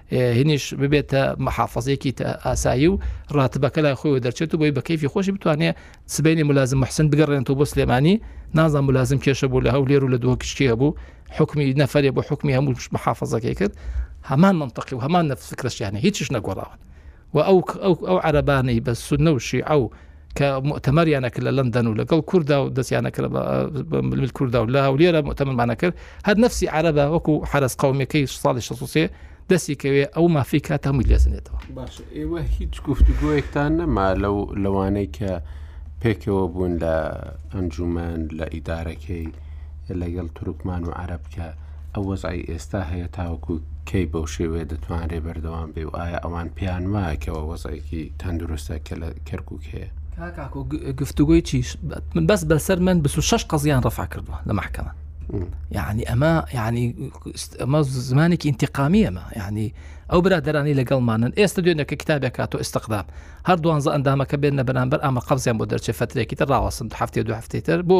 هینیش ببێتە محافظەیەکی ئاسایی و ڕاتبەکە لای خۆی دەرچێت و بۆی بە کەفی خۆشی بتوانێت سبینی ملازم محسن بگەڕێنەوە بۆ سلێمانی نازان ملازم کێشە بوو لە هەولێر و لە دووە کشتیە بوو حکمی نەفرێ بۆ حکمی هەموو محافظەکەی کرد هەمان منطقی و هەمان نەفسکرشیانە هیچش نەگۆڕاون و ئەو ئەو ئەو عەرەبانەی بە سونە و شیعە و کە مؤتەمەریان ئەکرد لە لەندەن و لەگەڵ کووردا و دەستیان ئەکرد بە- بە ململ کووردا و لە هەولێرە مؤتەمەرمان ئەکرد هەر نەفسی عەرەبە وەکو حەرەس قەومیەکەی ساڵی 63 دەستی کەوێ ئەو مافی کات هەمووی لێسنێتەوە. باشە ئێوە هیچ گفتوگۆیەکتان نەما لەو لەوانەی کە پێکەوە بوون لە ئەنجومەن لە ئیدارەکەی لەگەڵ تورکمان و عەرەب کە ئەو وەزعەی ئێستا هەیە تاوەکو کەی بەو شێوەیە دەتوانرێ بەردەوام بێ و ئایا ئەوان پێیان وایە کەەوە وەزعێکی تەندروستە کە لە کەرکک هەیە گفتوگوی چیش من بەس بەسەر من 26 قەزیان ڕفا کردووە لە محکەمە یعنی ئەمە ینی ئەمە زمانێکی ئینتقامی ئەمە ینی ئەو برادرانی لەگەڵمانن ئێستا دوێنەکە کتابێک کاتۆ ئستقدام هەر دوانزە ئەندامەکە بێنە بەرامبەر ئەمە قەزیان بۆ دەرچێ فترێکی تر ڕاوەسم هەفتێ دو هەفتەی تر بۆ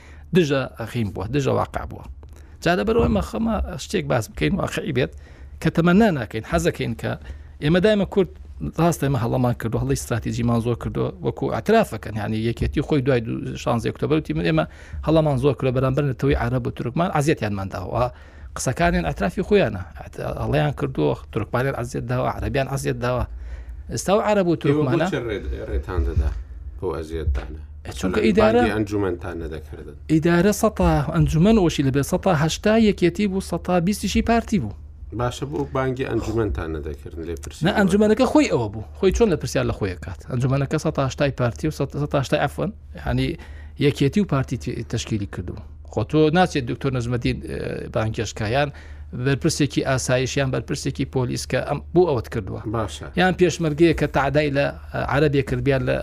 دژە ئەخین بووە دژە واقع بووە جا لەبەرەوە مەخەمە شتێک باس بکەین واقعی بێت کە تەمەنا ناکەین حەزەکەین کە ئێمە دایمە کورد ڕاستە مە هەڵەمان کردو هەڵی استراتیجیمان زۆر کردو وەکو ئاعترافەکەن ینی یەکێتی خۆی دوای شانزێکتەبەوتی من ئێمە هەڵەمان زۆر کرد بەرامبەر نەتەوەی عرب و ترکمان عزیەتیانمانداوە قسەکانیان ئەترافی خۆیانە ئەڵیان کردووە تورکمانیان عزیێت داوە عربیان عزیێت داوە ئستا و عرب و تورکمانە ڕێتان دەدا بۆ ئەزیێتدانە چونکە ئیدارە ئەنجومەنتان نەدەکردن ئیدارە سە ئەنجومەن ئۆشی لەبێ سە هشتا یەکێتی بوو سە بیستیشی پارتی بوو باشە بۆ بانگی ئەنجومەنتان نەدەکردن لێ پرس ئەنجومەنەکە خۆی ئەوە بوو خۆی چۆن لە پرسیار لە خۆی کات ئەنجومەنەکە سە هشتای پارتی و سە هشتای ئەفۆن هەنی یەکێتی و پارتی تشکیلی کردو خۆ تۆ ناچێت دکتۆر نزمەدین بانکێشکە یان بەرپرسێکی ئاسایش یان بەرپرسێکی پۆلیس کە ئەم بۆ ئەوت کردووە باشە یان پێشمەرگەیە کە تعدای لە عربێ کردیان لە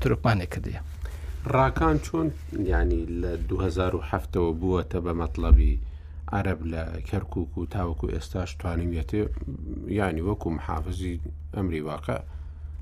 ترکمانێک کردیە ڕاکان چۆن ینی لە 2007ەوە بووەتە بە مەطلبی عرب لە کەرکک و تاوکو ئێستاش توانیویەتێ ینی وەکو محافزی ئەمری واقع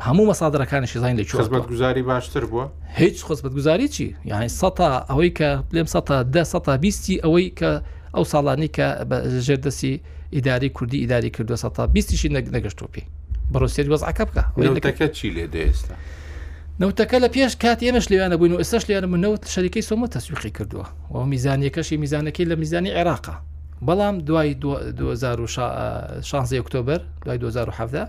هەموو مەسادرەکانیشی زانین لە خزمەت گوزاری باشتر بووە هیچ خزمەت گوزاری چی یعنی سەتا ئەوەی کە لێم سەتا دە سەتا بیستی ئەوەی کە ئەو ساڵانی کە ژێر دەستی ئیداری کوردی ئیداری کردو سەتا بیستیشی نەگەشتۆ پێی بڕۆسێری وەزعەکە بکە لەکە چی لێ دەێستا نەوتەکە لە پێش کات ئێمەش لێوانە بووین و ئێستش لێرە من نەوت شەریکەی سۆمە تەسویقی کردووە و میزانیەکەشی میزانەکەی لە میزانی عێراقا بەڵام دوای 2016 ئۆکتۆبر دوای 2017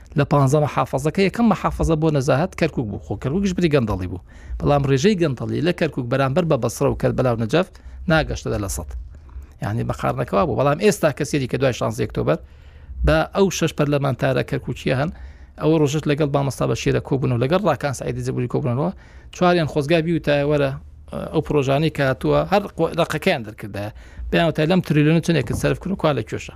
لە پانزە مەحافەزە کە یەکەم مەحافەزە بۆ نەزاهەت کەرکوک بوو خۆ کەرکوکیش بری گەندەڵی بوو بەڵام ڕێژەی گەندەڵی لە کەرکوک بەرامبەر بە بەسرە و کەربەلا و نەجەف ناگەشتەدا لە سەد یعنی بەقارنەکەوا بوو بەڵام ئێستا کەسێری کە دوای شانزی ئۆکتۆبەر بە ئەو شەش پەرلەمانتارە کەرکوچیە هەن ئەوە ڕۆژت لەگەڵ بامەستا بە شێرە کۆبوون و لەگەڵ ڕاکان سعیدی زەبووری کۆبنەوە چواریان خۆزگا بیوتایوەرە ئەو پرۆژانەی کاتووە هەر ڕقەکەیان دەرکردە بەیان تا لەم تریلیۆن چنێکت سەرف کرد و کوا لە کێشە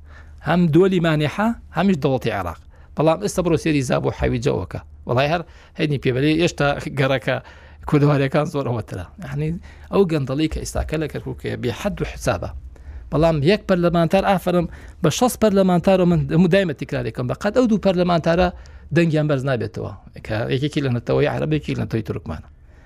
هەم دۆلی مانیحە هەمیش دەوڵەتی عێراق بەڵام ئێستا بڕۆ سێری زاب و حەوی جەوەکە وڵای هەر هەینی پێبەری هێشتا گەڕەکە کوردوارەکان زۆر ئەوەترا یعنی ئەو گەندەڵی کە ئێستاکە لە کەرکووکە بێ حەد و حسابە بەڵام یەک پەرلەمانتار ئافرم بە شە پەرلەمانتار و من دایمە تکرارێکم بە قەت ئەو دوو پەرلەمانتارە دەنگیان بەرز نابێتەوە کە یەکێکی لە نەتەوەی عربێکی لە نەتەوەی تورکمانە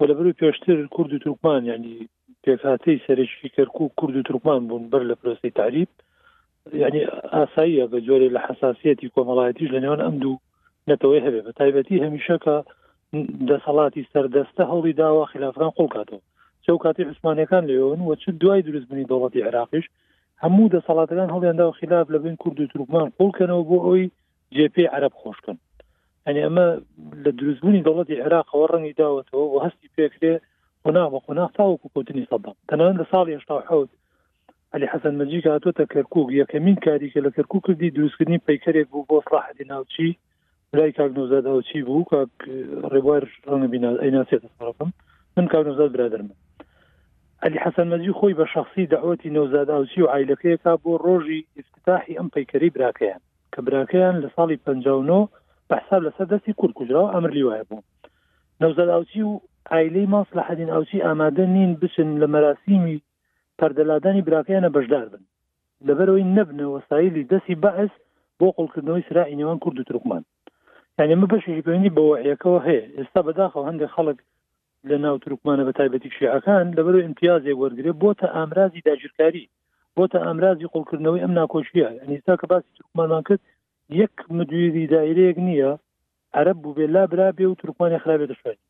و لە بەروی پێشتر کورد و تورکمان یعنی پێکهاتەی سەرکی کەرکوو کورد و تورکمان بوون بەر لە پرۆسی تعریب یعنی ئاساییە بە جۆرێ لە حساسیەتی کۆمەڵایەتیش لە نێوان ئەم دوو نەتەوەی هەبێ بە تایبەتی هەمیشەکە دەسەڵاتی سەردەستە هەوڵی داوا خلافران قوڵکاتەوە چەو کاتی عوسمانەکان لەوێون وە چ دوای دروستبوونی دەوڵەتی عراقیش هەموو دەسەڵاتەکان هەڵیاندا و خلاف لە بین کورد و تروکمان قوڵکەنەوە بۆ ئەوی جێ پێی عەرەب خۆشکن ئەنی ئەمە لە دروستبوونی دەوڵەتی عێراقەوە ڕەنگی داوەتەوە و هەستی پێکرێ قۆناغ بە قۆناغ تاوەکو کەوتنی سەدام تەنان لە ساڵی هشتا حوت علی حەسەن مەجیک هاتوتە کەرکک یەکەمین کاری کە لە کەرکک کردی دروستکردنی پەیکەرێک بوو بۆ سلاحدی ناوچی لای کاک نوزاد هاوچی بوو کاک ڕێبوار ڕەنگە بیناز ئەیناسێتە سەرەکەم من کاک نوزاد برادرمە علی حەسەن مەجی خۆی بە شخصی داوەتی نەوزاد ئاوچی و ئایلەکەیەکە بۆ ڕۆژی ئفتتاحی ئەم پەیکەری براکەیان کە براکەیان لە ساڵی پەنجا و نۆ بە حساب لەسەر دەستی کورد کوژرا و ئەمر لیوایە بوو نەوزەر ئاوچی و ئایلەی ماس لە حەدین ئاوچی ئامادە نین بچن لە مەراسیمی پەردەلادانی براکەیانە بەشدار بن لەبەرەوەی نەبنە وەسایلی دەستی بەعس بۆ قوڵکردنەوەی سراعی نێوان کورد و ترکمان یعنی مە بەشێکی پەیوەندی بەوەحیەکەەوە هەیە ئێستا بەداخەوە هەندێک خەڵک لە ناو تورکمانە بە تایبەتی شیعەکان لەبەر امتیازێک وەرگێ بۆتە ئامرازی داگیرکاری بۆتە ئامرازی قوڵکردنەوەی ئەم ناکۆشیە ئەنیستا کە باسی تورکمانمان کرد یەک مدویری دایرەیەک نییە عرب بوو بێ لا برا بێ و تورکمانی خراپێتە شوێن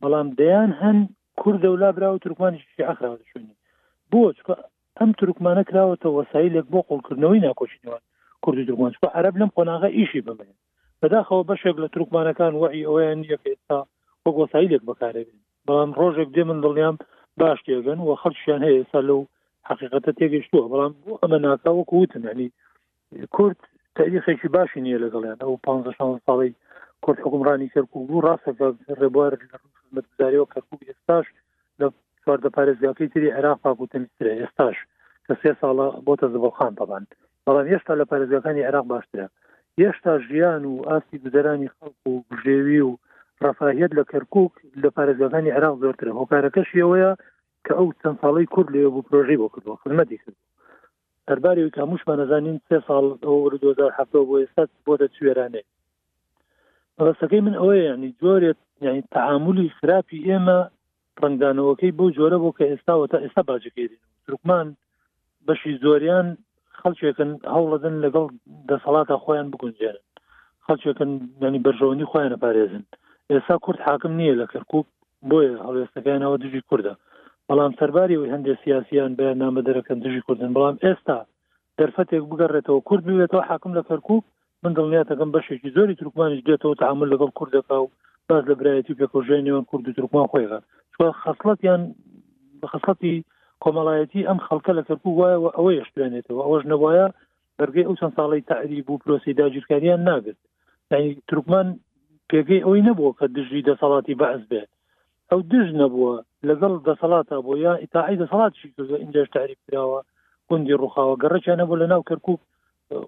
بەڵام دەیان هەن کوردە و لابرا و تورکمانی شیعخراوە شوێنی بۆ چکە ئەم تورکمانە کراوەتە وەسایلێک بۆ قوڵکردنەوەی ناکۆشینەوە کوردی تورکمان چکە عرب لەم قۆناغە ئیشی بمێن بەداخەوە بەشێک لە تورکمانەکان وەعی ئەوەیان نییە کە ئێستا وەک وەسایلێک بەکارێنێن بەڵام ڕۆژێک دێ من دڵنیام باش تێگەن و خەڵکیان هەیە ئێستا لەو حقیقەتە تێگەشتووە بەڵام بۆ ئەمە ناکا وەکو وتم ینی کورد تاریخێکی باشی نییە لەگەڵیان ئەو پ ساڵی کورد حکومڕانی کەرکک بوو ڕاستەکە ڕێبوار خزمەتگوزاریەوە کەرکک ئێستاش لە چواردە پارێزگاکەی تری عێراق پاک و تەمیزترە ئێستاش کە سێ ساڵە بۆتە زبڵخان تەبان بەڵام هێشتا لە پارێزگاکانی عێراق باشترە هێشتا ژیان و ئاستی گوزەرانی خەڵک و ژێوی و ڕفاهیت لە کەرکک لە پارێزگاکانی عێراق زۆرترە هۆکارەکەشیەوەیە کە ئەو چەند ساڵی کورد لێ بوو پرۆژەی بۆ کردوە خزمەتی کرد سەرباری ئەوەی کە هەمووشمان دەزانین سێ ساڵ لەوە وەرە دوو هەزار و حەڤدەوە بۆ ئێستا چ بۆتە چ وێرانەیەک مەبەستەکەی من ئەوەیە یانی جۆرێت یانی تەعاملی خراپی ئێمە ڕەنگدانەوەکەی بەو جۆرە بۆ کە ئێستاوە تا ئێستا باجەکەیرین ترکمان بەشی زۆریان خەڵکێکن هەوڵەدن لەگەڵ دەسەڵاتە خۆیان بگونجێنن خەڵکێکن ینی بەرژەوەنی خۆیانە پارێزن ئێستا کورد حاکم نییە لە کەرکک بۆیە هەڵوێستەکەیان ئەوە دژی کوردە بەڵام سەرباری ئەوی هەندێک سیاسیان بەیاننامە دەرەکەن دژی کوردن بەڵام ئێستا دەرفەتێک بگەڕێتەوە کورد بوێتەوە حاکم لە کەرکک من دڵنیاتەکەم بەشێکی زۆری ترکمانیش دێتەوە تعامل لەگەڵ کوردەکە و باز لە برایەتی پێکۆژای نێوان کورد و ترکمان خۆیگە چوە خەسڵەتیان خەسڵەتی کۆمەڵایەتی ئەم خەڵکە لە کەرکک وایە و ئەوە یشتوێنێتەوە ئەوەش نەبواە بەرگەی ئەو چەند ساڵی تعریب و پرۆسی داگیرکاریان ناگرت یعنی ترکمان پێگەی ئەوی نەبووە کە دژی دەسەڵاتی بەعس بێ ئەو دژ نەبووە لەگەڵ دەسەڵاتە بۆ یا ئیتاعی دەسەڵاتشی کردو ئینجاش تعریب کراوە گوندی ڕوخاوە گەڕەکیان نەبوو لە ناو کەرکک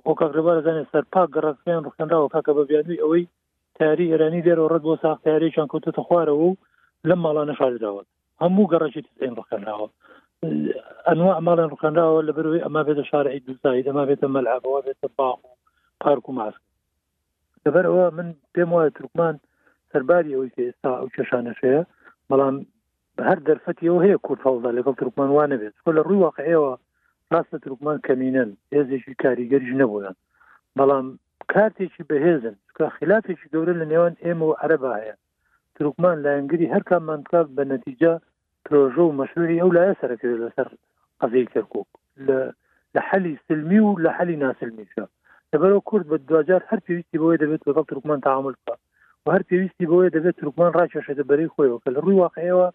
ئۆکاگربارەزانێت سەرپا گەڕەکەیان ڕخێنراوە کاکە بە بیانوی ئەوەی تەیارەی ئێرانی لێرەوە ڕەت بۆ ساخ تەیارێکیان کەوتوتە خوارەوە و لەم ماڵانە شاردراوە هەموو گەڕەکی تزین ڕخێنراوە ئەنوا ماڵیان ڕخێنراوە لە بەروی ئەما بێتە شارعی دوسایی دەما بێتە مەلعبەوە بێتە باخ و پارک و ماسک لەبەرەوە من پێم وایە تورکمان سەرباری ئەوەی کە ئێستا ئەو کێشانەشەیە بەڵام هەر دەرفەتی ئەو هەیە کورد هەڵدا لەگەڵ تورکمان وانە بێت لە ڕووی واقعەوە ڕاستە تورکمان کەمینەن هێزێکی کاریگەریش نەبوونە بەڵام کارتێکی بەهێزن چکە خلافێکی گەورە لە نێوان ئێمە و عەرەبا هەیە ترکمان لایەنگری هەرکاممان بکات بە نەتیجە پرۆژە و مەشروعی ئەو لایە سەرەکەوێت لەسەر قەزەی کەرکک لە لە حەلی سلمی و لە حەلی ناسلمیشە لەبەرەوە کورد بە دوجار هەر پێویستی بۆی دەبێت لەگەڵ ترکمان تعامل بکە و هەر پێویستی بۆیە دەبێت ترکمان ڕاکێشێتە بەری خۆیەوە کە لە ڕووی واقعەوە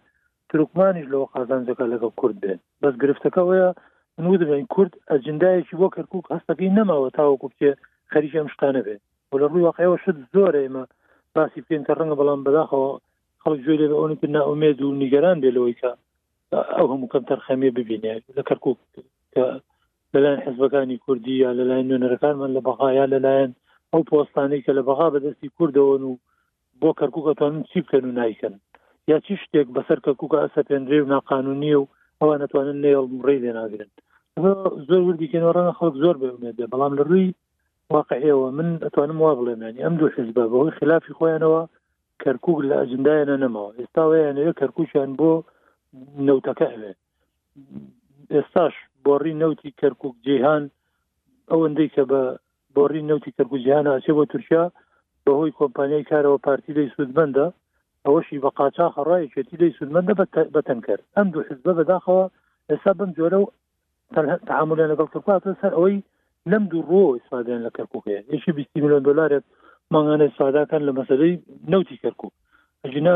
تورکمانیش لەوە قازانجەکە لەگەڵ کورد بێت بەس گرفتەکە ئەوەیە من وتم ئەی کورد ئەجندایەکی بۆ کەرکوک هەستەکەی نەماوە تاوەکو بچێ خەریکی ئەم شتانە بێت و لە ڕووی واقعەوە شت زۆرە ئێمە باسی پێین کە ڕەنگە بەڵام بەداخەوە خەڵک گوێ لێ بە ئەوەی تر نائومێد و نیگەران بێ لەوەی کە ئەو هەموو کەم تەرخەمیە ببینێت لە کەرکوک کە لەلایەن حزبەکانی کوردی یا لەلایەن نوێنەرەکانمان لە بەغا یا لەلایەن ئەو پۆستانەی کە لە بەغا بەدەستی کوردەوەن و بۆ کەرکوک ئەتوانن چی بکەن و نایکەن یا چی شتێک بەسەر کەرکوکە ئەسەپێنرێ و ناقانونیە و ئەوان نتوانن نێڵ ڕێی لێ ناگرن زۆر وردیکەن ڕەنە خەڵک زۆر بێت بەڵام لە ڕووی واقعەوە من ئەتوانم وا بڵێمێنی ئەم دوو حزبە بەهۆی خلافی خۆیانەوە کەرکک لە ئەجندایانە نەماوە ئێستاوەیانەوە کەرکوچیان بۆ نەوتەکە ئەوێ ئێستاش بۆڕی نەوتی کەرکک جیهان ئەوەندەی کە بە بۆڕی نەوتی کەرکوک جیهان ئاچێ بۆ تورکیا بەهۆی کۆمپانیای کارەوە پارتی لێی سوودمەندە ئەوەشی بە قاچاخە ڕایەکێتی لێی سوودمەندە بەتەنکەر ئەم دوو حزبە بەداخەوە ئێستا بم جۆرە و تحملیان لەگەڵ کەکاتە سەر ئەوەی لەم دوو ڕۆ ئیسفادیان لە کەرکک هەیە یەکی بیست میلیۆن دلارێت مانگانە ئیسفاداکان لە مەسلەی نەوتی کەرکک ئەجینا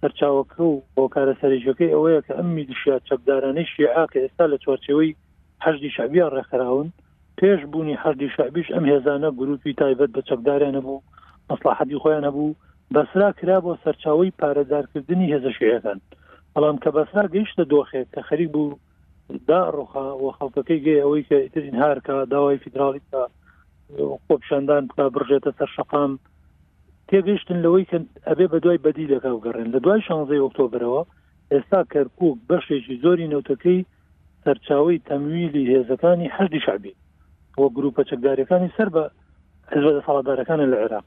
سەرچاوەکە و هۆکارە سەرەکیەکەی ئەوەیە کە ئەم میلیشیا چەکدارانەی شیعە کە ئێستا لە چوارچێوەی حەشدی شەعبیان ڕێکخراون پێش بوونی حەشدی شەعبیش ئەم هێزانە گروپی تایبەت بە چەکداریان هەبوو مەسلحەتی خۆیان هەبوو بەسرا کرا بۆ سەرچاوی پارەدارکردنی هێزە شیعەکان بەڵام کە بەسرا گەیشتە دۆخێک کە خەریک بوو دا ڕوخا و خەڵکەکەی گەی ئەوەی کە ئیترین هارکە داوای فیدراڵی کە خۆپشاندان بکە بڕژێتە سەر شەقام تێگەشتن لەوەی کە ئەبێ بە دوای بەدی لەکاو گەڕێن لە دوای شانزەی ئۆکتۆبرەوە ئێستا کەرکک بەشێکی زۆری نەوتەکەی سەرچاوی تەمویلی هێزەکانی حەدی شعبی و گروپە چەکدارەکانی سەر بە حزب دەسەڵاتدارەکانە لە عێراق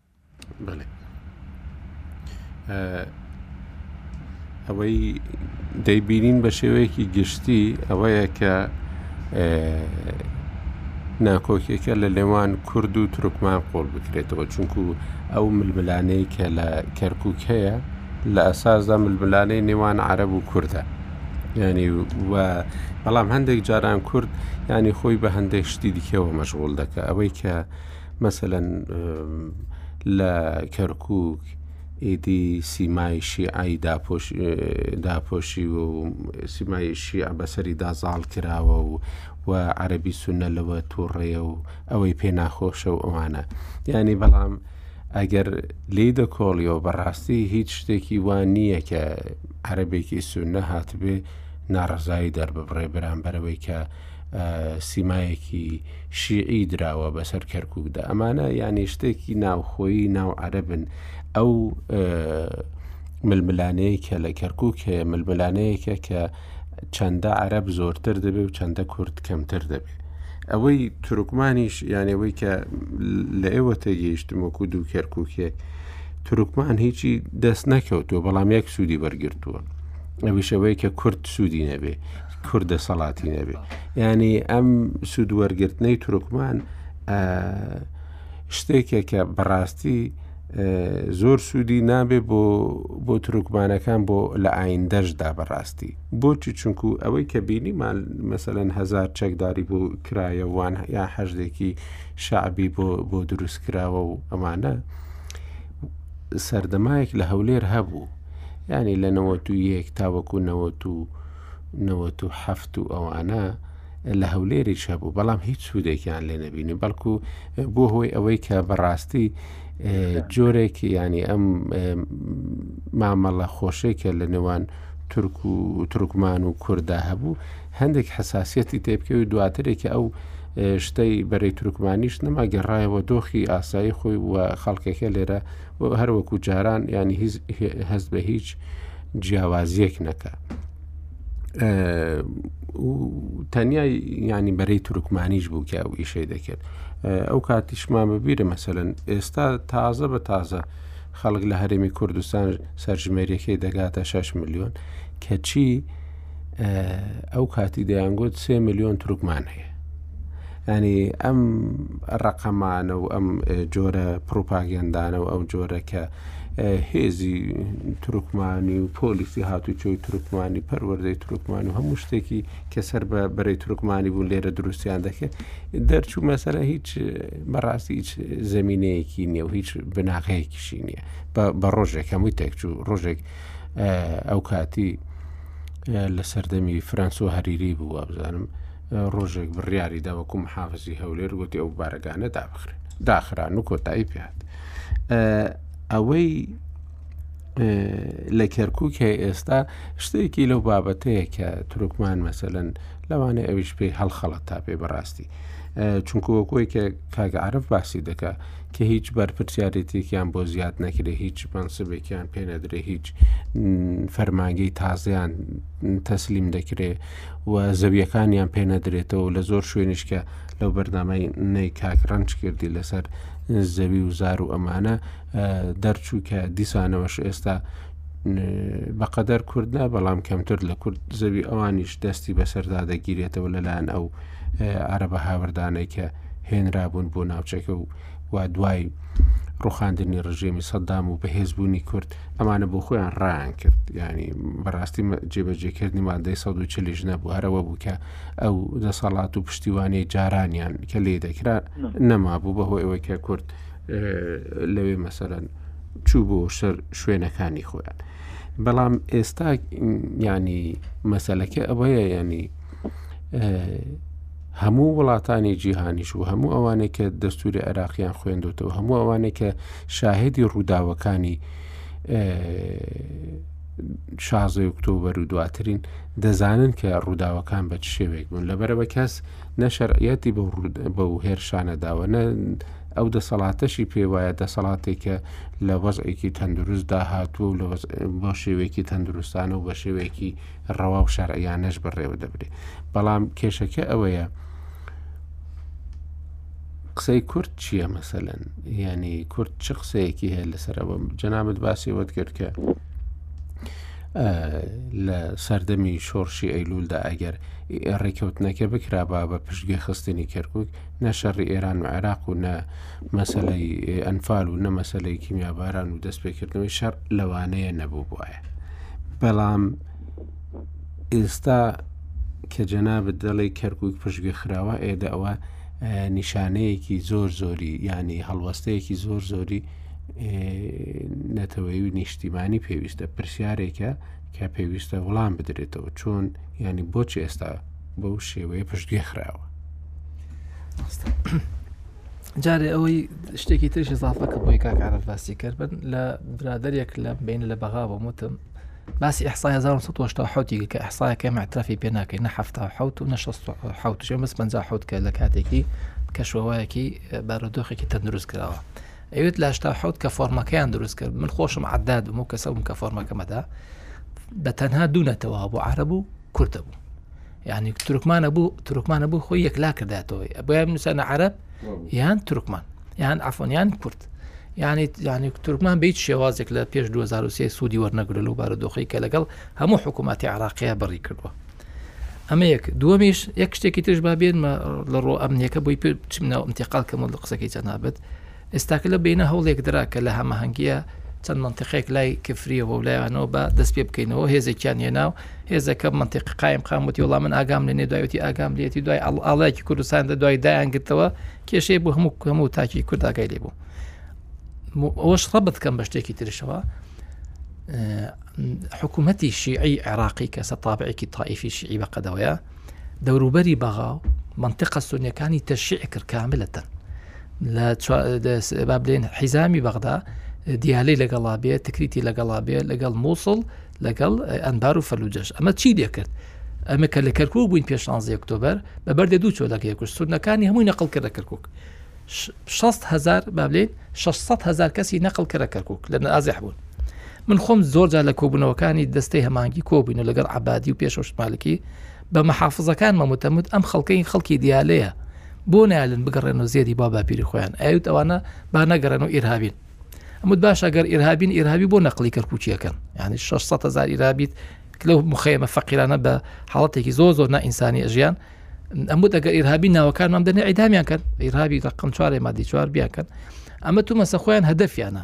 بەێ ئەوەی دەیبینین بە شێوەیەکی گشتی ئەوەیە کە ناکۆکیەکە لە لێوان کورد و ترکمان قۆڵ بکرێتەوە چونکو ئەو ململانەی کە لە کەرکک هەیە لە ئەساسدا ململانەی نێوان عرب و کوردە ینی و بەڵام هەندێک جاران کورد ینی خۆی بە هەندێک شتی دیکەەوە مەشغول دەکە ئەوەی کە مەسەلەن لە کەرکووک ئیدی سیمای شیعەی داپۆشیوە و سیمای شیع بەسەریدا زاڵ کراوە و و عەربی سونە لەوە تووڕەیە و ئەوەی پێ ناخۆشە و ئەوانە یانی بەڵام ئەگەر لی دەکۆڵیەوە بەڕاستی هیچ شتێکی وا نییە کە عەربێکی سونە هاتبێ ناڕزایی دەرببڕێ بەرامبەرەوەی کە سیمایەکی شیعی دراوە بەسەر کەرککدا ئەمانە یانی شتێکی ناوخۆیی ناو عەربن ئەو ململانەیە کە لە کەرکک هەیە ململانەیەکە کە چەندە عەرب زۆرتر دەبێت و چەندە کورد کەمتر دەبێت ئەوەی تورکمانیش یانەوەی کە لە ئێوە تێگەیشتم وەکو دوو کەرککێک تورکمان هیچی دەست نەکەوتووە بەڵام یەک سوودی وەرگتووە ئەویشەوەی کە کورد سوودی نەبێ کورد دەسەڵاتی نەبێ ینی ئەم سوود وەرگرتنەی تورکمان شتێکێک کە بەڕاستی زۆر سوودی نابێ بۆ بۆ ترکمانەکان بۆ لە ئایندەشدا بەڕاستی بۆچی چونکو ئەوەی کە بینیمان مەسەەن هزار چەکداری بۆ کرایەوان یا حەژێکی شعبی بۆ بۆ دروست کراوە و ئەمانە سەردەمایەک لە هەولێر هەبوو یانی لە نەوەت و یەک تاوەکو نەوەت و نەوەت و حەفت و ئەوانە لە هەولێریش هەبوو بەڵام هیچ سوودێکیان لێ نەبینی بەڵکو بۆ هۆی ئەوەی کە بەڕاستی جۆرێک ینی ئەم مامەڵە خۆشێکە لە نێوان تورک و ترکمان و کووردا هەبوو هەندێک حساسەتی تێبکە و دواترێکی ئەو شتەی بەرەی تورکمانیش نەما گەڕایەوە دۆخی ئاسایی خۆی و خەڵکەکە لێرە هەر وەکو جاران ینی هەست بە هیچ جیاوازیەک نەکە تەنیا ینی بەرەی تورکمانیش بوو کە ئەو ئیشەی دەکرد ئەو کاتیشمان ببیرە مەسەن ئێستا تازە بە تازە خەڵک لە هەرێمی کوردستان سەرژمێریەکەی دەگاتە 6 میلیۆن کەچی ئەو کاتی دەیانگوت سێ میلیۆن ترکمان هەیە یانی ئەم ڕەقەمانە و ئەم جۆرە پروپاگەندانە و ئەو جۆرە کە هێزی تورکمانی و پۆلیسی هاتوچۆی تورکمانی پەروەردەی تورکمان و هەموو شتێکی کە سەر بە بەرەی تورکمانی بوون لێرە دروستیان دەکرد دەرچوو مەسەرە هیچ بەڕاستی هیچ زمینەیەکی نییە و هیچ بناغەیەکیشی نییە بە ڕۆژێک هەمووی تێکچوو ڕۆژێک ئەو کاتی لە سەردەمی فرانسۆ هەریری بوو وابزانم ڕۆژێک بڕیاری دا وەکو محافزی هەولێر وتی ئەو بارەگانە دابخرێن داخران و کۆتایی پێات ئەوەی لە کەرکک هەیە ئێستا شتێکی لەو بابەتەیە کە ترکمان مەسەن لەوانە ئەویش پێی هەڵخەڵەت تا پێ بەڕاستی چونکو وەکۆی کە کاگەعاعرف باسی دەکە کە هیچ بەرپرسیارێتێکیان بۆ زیاد نەکرێ هیچ پەنسبێکیان پێ نەدرێ هیچ فەرمانگەی تازیان تەسلیم دەکرێ و زەویەکانیان پێ نەدرێتەوە لە زۆر شوێنش کە لەو بەرنامەی نەی کاک ڕەنج کردی لەسەر زەوی و زار و ئەمانە دەرچوو کە دیسانەوەش ئێستا بەقەدەر کوردە بەڵام کەمتر لە کورد زەوی ئەوانیش دەستی بەسەردا دەگیرێتەوە لەلاەن ئەو عربە هاوردانەی کە هێنرابوون بۆ ناوچەکە و و دوای ڕوخاندنی ڕژێمی سەددام و بەهێزبوونی کورد ئەمانە بۆ خۆیان ڕان کرد ینی بەڕاستی جێبەجێکردنی مادەی 1940 نەبوو هەرەوە بوو کە ئەو دەسەڵات و پشتیوانی جارانیان کە لێ دەکرا نەما بوو بەهۆ ئەوەی کە کورد لەوێ مەسەرەن چوو بۆ شەر شوێنەکانی خۆیان بەڵام ئێستا ینی مەسلەکە ئەوەیە ینی هەموو وڵاتانی جیهانیش و هەموو ئەوانێک کە دەستوری عێراقییان خوێندوتەوە هەموو ئەوانێک کە شاهدی ڕووداوەکانی شازە ئۆکتۆبەر و دواترین دەزانن کە ڕووداوەکان بە شێوێک بوون لە بەرەوە کەس نەشەرعەتی بە و هێرشانە داوە نە ئەو دەسەڵاتەشی پێ وایە دەسەڵاتێکە لە وەزعێکی تەندروستدا هاتووە و لە بە شێوێکی تەندروستانە و بە شێوێکی ڕەوا و شەرعیانەش بەڕێوە دەبرێ بەڵام کێشەکە ئەوەیە قسەی کورد چییە مەسەلەن ینی کورد چ قسەیەکی هەیە لەسەرەوە جەنابەت باسی وەت کرد کە لە سەردەمی شۆڕشی ئەیلولدا ئەگەر ڕێککەوتنەکە بکرابا بە پشتگوێ خستنی کەرکک نەشەڕی ئێران و عێراق و نە مەسلەی ئەنفال و نە مەسلەی کیمیاباران و دەستپێکردنەوەی شەر لەوانەیە نەبوو بواە بەڵام ئێستا کە جەنابەت دەڵی کەرکک پشتگوێ خراوە ئێدە ئەوە نیشانەیەکی زۆر زۆری ینی هەڵوەستەیەکی زۆر زۆری نەتەوەی و نیشتیمانی پێویستە پرسیارێکە کە پێویستە وڵام بدرێتەوە چۆن ینی بۆچ ئێستا بەو شێوەیە پشتگوێ خراوە. جارێ ئەوەی شتێکی ترش زافە کە بۆی کاک عرب باسی کردن لە برادێک لە بین لە بەغا بۆ وتم باسی ئەحسا 1970 کە ئەحساکە مەترافی پێ ناکەین نە حفتا حوت و نە حوت شێ مەس پ حوت کە لە کاتێکی کەشوەوەیەکی بارودۆخێکی تەندروست کراوە ئەوێت لاشتا حوت کە فۆرمەکەیان دروست کرد من خۆشم عداد بم و کەسەم کە فۆرمەکەمەدا بە تەنها دوو نەتەوە بۆ عرب و کوردە بوو یانی تورکمان ئەبوو تورکمان ئەبوو خۆی یەکلا کرداتەوە بۆیان بنووسانە عرب یان تورکمان یان ئەفۆنیان کورت یانی یانی تورکمان بیت شێوازێک لە پێش 2023 سوودی وەرنەگرە لەو بارودۆخی کە لەگەڵ هەموو حکوومەتی عراقەیە بڕی کردووە ئەمە یەک دووەمیش یەک شتێکی ترش با بێنمە لە ڕۆ ئەمنیەکە بۆی پێ چمناو ئەمتیقال کەمەوە لە قسەکەی جەنابەت ئێستاکە لەو بەینە هەوڵێک درا کە لە هەمەهەنگییە چەند مەنتیقێک لای کفریەوە و لایانەوە بە دەست پێ بکەینەوە هێزێکیان هێناو هێزەکە منتیق قایم قامەتی وڵام من ئاگام لە نێدایەتی ئاگام لێتی دوای ئاڵایکی کوردستان دە دوای دایان گرتەوە کێشەیە بۆ هەموو کەم و تاکی کورداگای لێ بوو ئەوەش ڕە بکەم بە شتێکی ترشەوە حکوومەتی شیعی عێراقی کە سە تاابعێکی تاائیفی شیعی بە قەدەوەیە دەوروبەری بەغا و منتیقە سونیەکانی تەشیع کرد کاملەتەن لە بابلێن حیزامی بەغدا دیالەی لەگەڵا بێ تکریتی لەگەڵا بێ لەگەڵ مووسڵ لەگەڵ ئەنبار و فەلوجەش ئەمە چی دەکرد ئەمە کە لە کەرکک بووین پێ 16 ئۆکتۆبر بە بەردە دوو چۆلەکە یەکوش سونەکانی هەمووی نەقل کردە کەرکک 600 هزار بابلین 600 هزار کەسی نەقل کردە کەرکک لە نازیح بوون من خۆم زۆر جار لە کۆبوونەوەکانی دەستەی هەمانگی کۆبووین و لەگەڵ عبادی و پێشەوش مالکی بە مەحافزەکانمە متەمت ئەم خەڵکەی خەڵکی دیالەیە بۆ نالن بگەڕێن و زێدی با باپیری خۆیان ئەوت ئەوانە با نەگەڕێن و ئیرهابین ئەمت باش ئەگەر ئیرهابین ئیرهابی بۆ نەقلی کەرکوچیەکەن یعنی 600 هزار ئیرابیت لەو مخەیەمە فەقیرانە بە حاڵەتێکی زۆر زۆر نائینسانی ئەژیان ئەمود ئەگەر ئیرهابی ناوەکانمان دەنێ ئیدامیان کرد ئیرهابی ڕقم چوارێ مادی چوار بیاکەن ئەمە تو مەسە خۆیان هەدەفیانە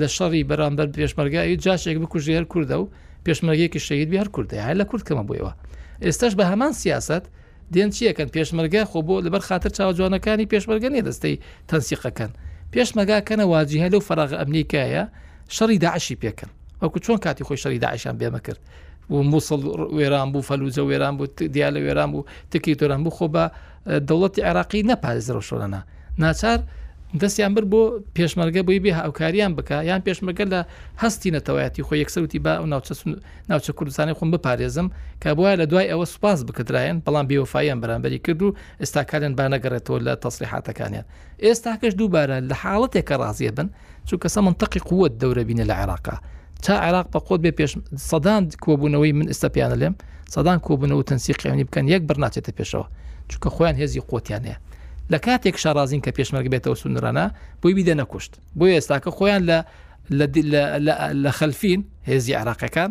لە شەڕی بەرامبەر پێشمەرگا ئەوی جاشێک بکوژی هەر کوردە و پێشمەرگێکی شەید بێ هەر کوردە هەر لە کورد کەمە بووەوە ئێستاش بە هەمان سیاست دێن چیەکەن پێشمەرگە خۆ بۆ لەبەر خاطر چاوجوانەکانی پێشمەرگە نیە دەستەی تەنسیقەکەن پێشمەگاکەنە واجیهە لەو فراغ ئەمنیکایە شەڕی داعشی پێکەن وەکو چۆن کاتی خۆی شەری داعشان بێمە کرد و مووسڵ وێران بوو فەلوجە وێران بوو دیالە وێران بوو تکی تۆران بوو خۆ بە دەوڵەتی عێراقی نەپارێزە بە شۆرەنا ناچار دەستیان بر بۆ پێشمەرگە بۆی بێ هاوکاریان بکە یان پێشمەگە لە هەستی نەتەوایەتی خۆ یەکسەروتی با ئەو ناوچە ناوچە کوردستانی خۆم بپارێزم کە بواە لە دوای ئەوە سوپاس بکردایەن بەڵام بێوەفاایان بەرامبەری کرد و ئێستاکارن با نەگەڕێتەوە لە تەسلیحاتەکانیان ئێستاکەش دووبارە لە حاڵەتێک کە ڕازیە بن چونکە سە منتەقی قوت دەورە بینە لە عێراقا تا عێراق بە قوت بێ پێش سەدان کۆبوونەوەی من ئستا پیانە لێم سەدان کۆبوونەوە تەنسی قیانی بکەن یەک بڕناچێتە پێشەوە چونکە خۆیان هێزی قوتیانەیە لە کاتێک شارازین کە پێشمەرگ بێتەوە سونرانە بۆی بیدە نەکوشت بۆ ئێستاکە خۆیان لە لە خەلفین هێزی عراقەکان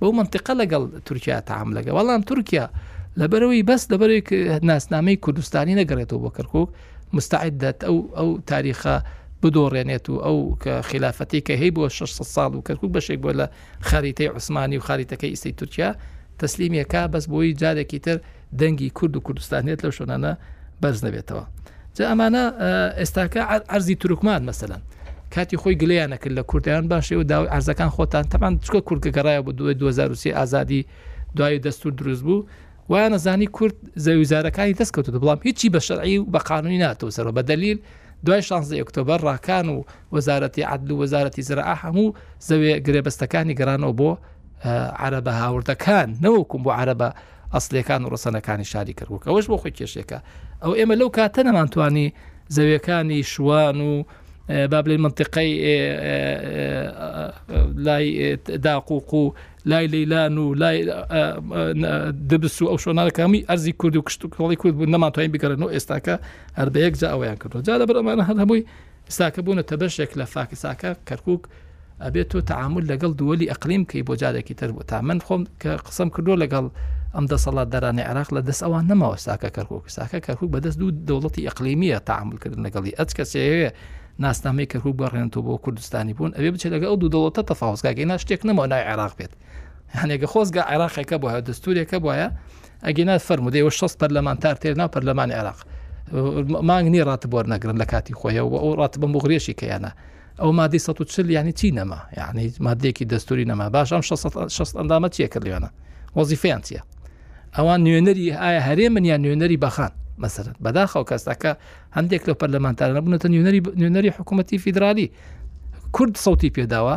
بەو منتیقە لەگەڵ تورکیا تاملەگە بەڵام تورکیا لەبەرەوەی بەس لەبەرێک ناسنامەی کوردستانی نەگەڕێتەوە بۆ کەرکک مستعد دەت ئەو ئەو تاریخە بدۆڕێنێت و ئەو کە خلافەتی کە هەی بۆ 600 ساڵ و کەرکک بەشێک بۆ لە خەریتەی عوسمانی و خاریتەکەی ئیستی تورکیا تەسلیمێکا بەس بۆی جارێکی تر دەنگی کورد و کوردستان هێت لەو شوێنانە بەرز نەبێتەوە جا ئەمانە ئێستاکە ئەرزی تورکمان مەسەلەن کاتی خۆی گلیانە کرد لە کوردیان باشێ و داوای ئارزەکان خۆتان تەمان چکە کوردکە گەڕایە بۆ دوێ 2023 ئازادی دوای دەستور دروست بوو وایانە زانی کورد زەویزارەکانی دەستکەوت بڵام هیچی بە شەرعی و بە قانونی ناتەوە سەرەوە بە دەلیل دوای 16 ئۆکتۆبەر ڕاکان و وەزارەتی عدل و وەزارەتی زرا هەموو زەوێ گرێبەستەکانی گەرانەوە بۆ عربە هاوردەکان نەوەکم بۆ عربە ئەسڵیەکان و ڕەسەنەکانی شاری کەرکک ئەوەش بۆ خۆی کێشێکە ئەو ئێمە لەو کاتە نەمانتوانی زەویەکانی شوان و بابلین منتیقەی لای داقوق و لای لیلان و لای دبس و ئەو شۆناکەمی ئەرزی کورد و کشتتوکڵی کورد بوو نەمانتوانین بگەڕێن و ئێستاکە هەر بە یەک جا ئەویان کردو جا لە بەرەمانە هەر هەمووی ستاکە بونەتە بەشێک لە فاکساکە کەرکوک ئەبێت تۆ تعامل لەگەڵ دووەلی ئەقلیم کەی بۆ جارێکی تر بۆ تا من خۆم کە قسەم کردو لەگەڵ ئەم دەسەڵات دەرانی عراق لە دەست ئەوان نەماوە ساکە کەرکک ساکە کەرکک بەدەست دوو دەوڵەتی ئەقلیمیە تعاملکردن لەگەڵی ئەچ کەسەیە ناسنامەی کەرکک بەڕێنەوە بۆ کوردستانی بوون ئەوێ بچێت لەگە ئەو دوو دەوڵەتە تەفاوزگاگەی ناشتێک نەمەوە نای عراق بێت هەنێکە خۆزگە عێراقێکە بۆە دەستورێکە بۆە ئەگینا فەرموو دەی وە شەست پەرلەمانتار تێر ناو پەرلەمانی عێراق مانگ نییە ڕاتب بۆر نەگرن لە کاتی خۆیەوە و ئەو ڕاتبم بۆ غرێشی کەیانە ئەو مادەی 140 ینی چی نەما یعنی مادەیەکی دەستوری نەما باش ئەم 6 ئەندامە چیە کرد لێوانە وەزیفیان چیە ئەوان نوێنەری ئایا هەرێ من یان نوێنەری بەخان مەسەر بەداخەوە کەسەکە هەندێک لە پەرلەمانتارە بوونەتە نوێنەری نوێنەری حکوومەتتی فیدرالی کورد سەوتی پێداوە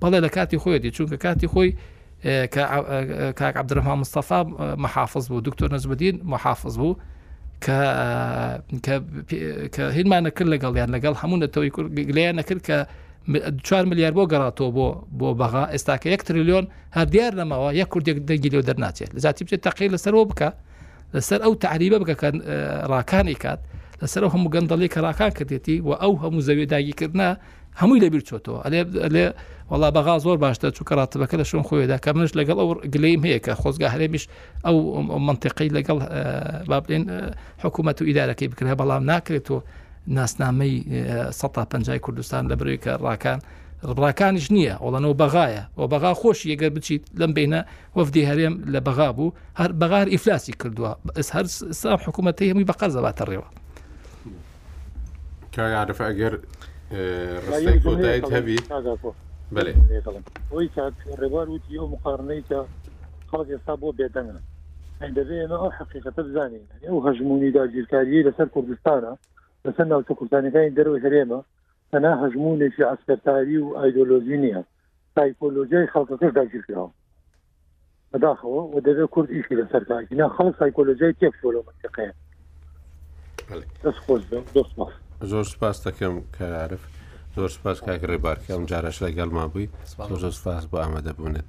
بەڵێ لە کاتی خۆیەتی چونکە کاتی خۆی کاک عبدرەما مستەفا محافظ بوو دکتۆر نزمدین محافظ بوو کە هینمان نەکرد لەگەڵیان لەگەڵ هەموو نەتەوەی گلیان نەکرد کە 4 ملیار بۆ گەڕاتەوە بۆ بۆ بەغا ئێستاکە 1 تریلیۆن هەر دیار نەماوە یە کوردێک دەنگی لێو دەرناچێت لە زیاتی بچێت تەقی لەسەرەوە بکە لەسەر ئەو تعریبە بکە ڕاکانی کات لەسەر هەموو گەندەڵی کە ڕاکان کردێتی و ئەو هەموو زەوێ داگیکردە هەمووی لە بیر چۆتەوە ئەلێ ئەلێ وڵا بەغا زۆر باشتە چووکە ڕاتبەکە لە شوێن خۆێدا کە منش لەگەڵ ئەو گلیم هەیە کە خۆزگە هەرێمیش ئەو منتیقی لەگەڵ بابلێن حکوومەت و ئیدارەکەی بکرێ بەڵام ناکرێت و ناسنامەی 150 کوردستان لە برێکە ڕاکان ڕاکانیش نییە ئەوڵەنەوە بەغایە و بەغا خۆشی یەگەر بچیت لەم بینە وەفدی هەرێم لە بەغا بوو هەر بەغار ئیفلاسی کردووە ئەس هەر سا حکوومەتەی هەمووی بەقەرزەواتە ڕێوە کاک عارف ئەگەر ڕستەی کۆتایت هەبی بەێ ئەوی کاک ڕێبار وتی ئەو مقارنەی کە خەڵک ئێستا بۆ بێدەنگە دەبێ ئێمە ئەو حقیقەتە بزانین ئەو هەژمونی داگیرکاریی لەسەر کوردستانە لەسەر ناوچە کوردستانەکانی دەرەوەی هەرێمە تەنا هەژمونێکی عسکەرتاری و ئایدۆلۆژی نییە سایکۆلۆژیای خەڵکەکەش داگیرکراوە بەداخەوە و دەبێت کورد ئیشی لەسەر کاکینا خەڵک سایکۆلۆژیای تێکشۆ لەو منتەقەیە دەست خۆش دۆست ماف زۆر سپاس دەکەم کارعاعرف زۆر سپاس کاک ڕێبارکە ئەم جارەش لەگەڵما بووی زۆر سپاس بۆ ئامادەبوونت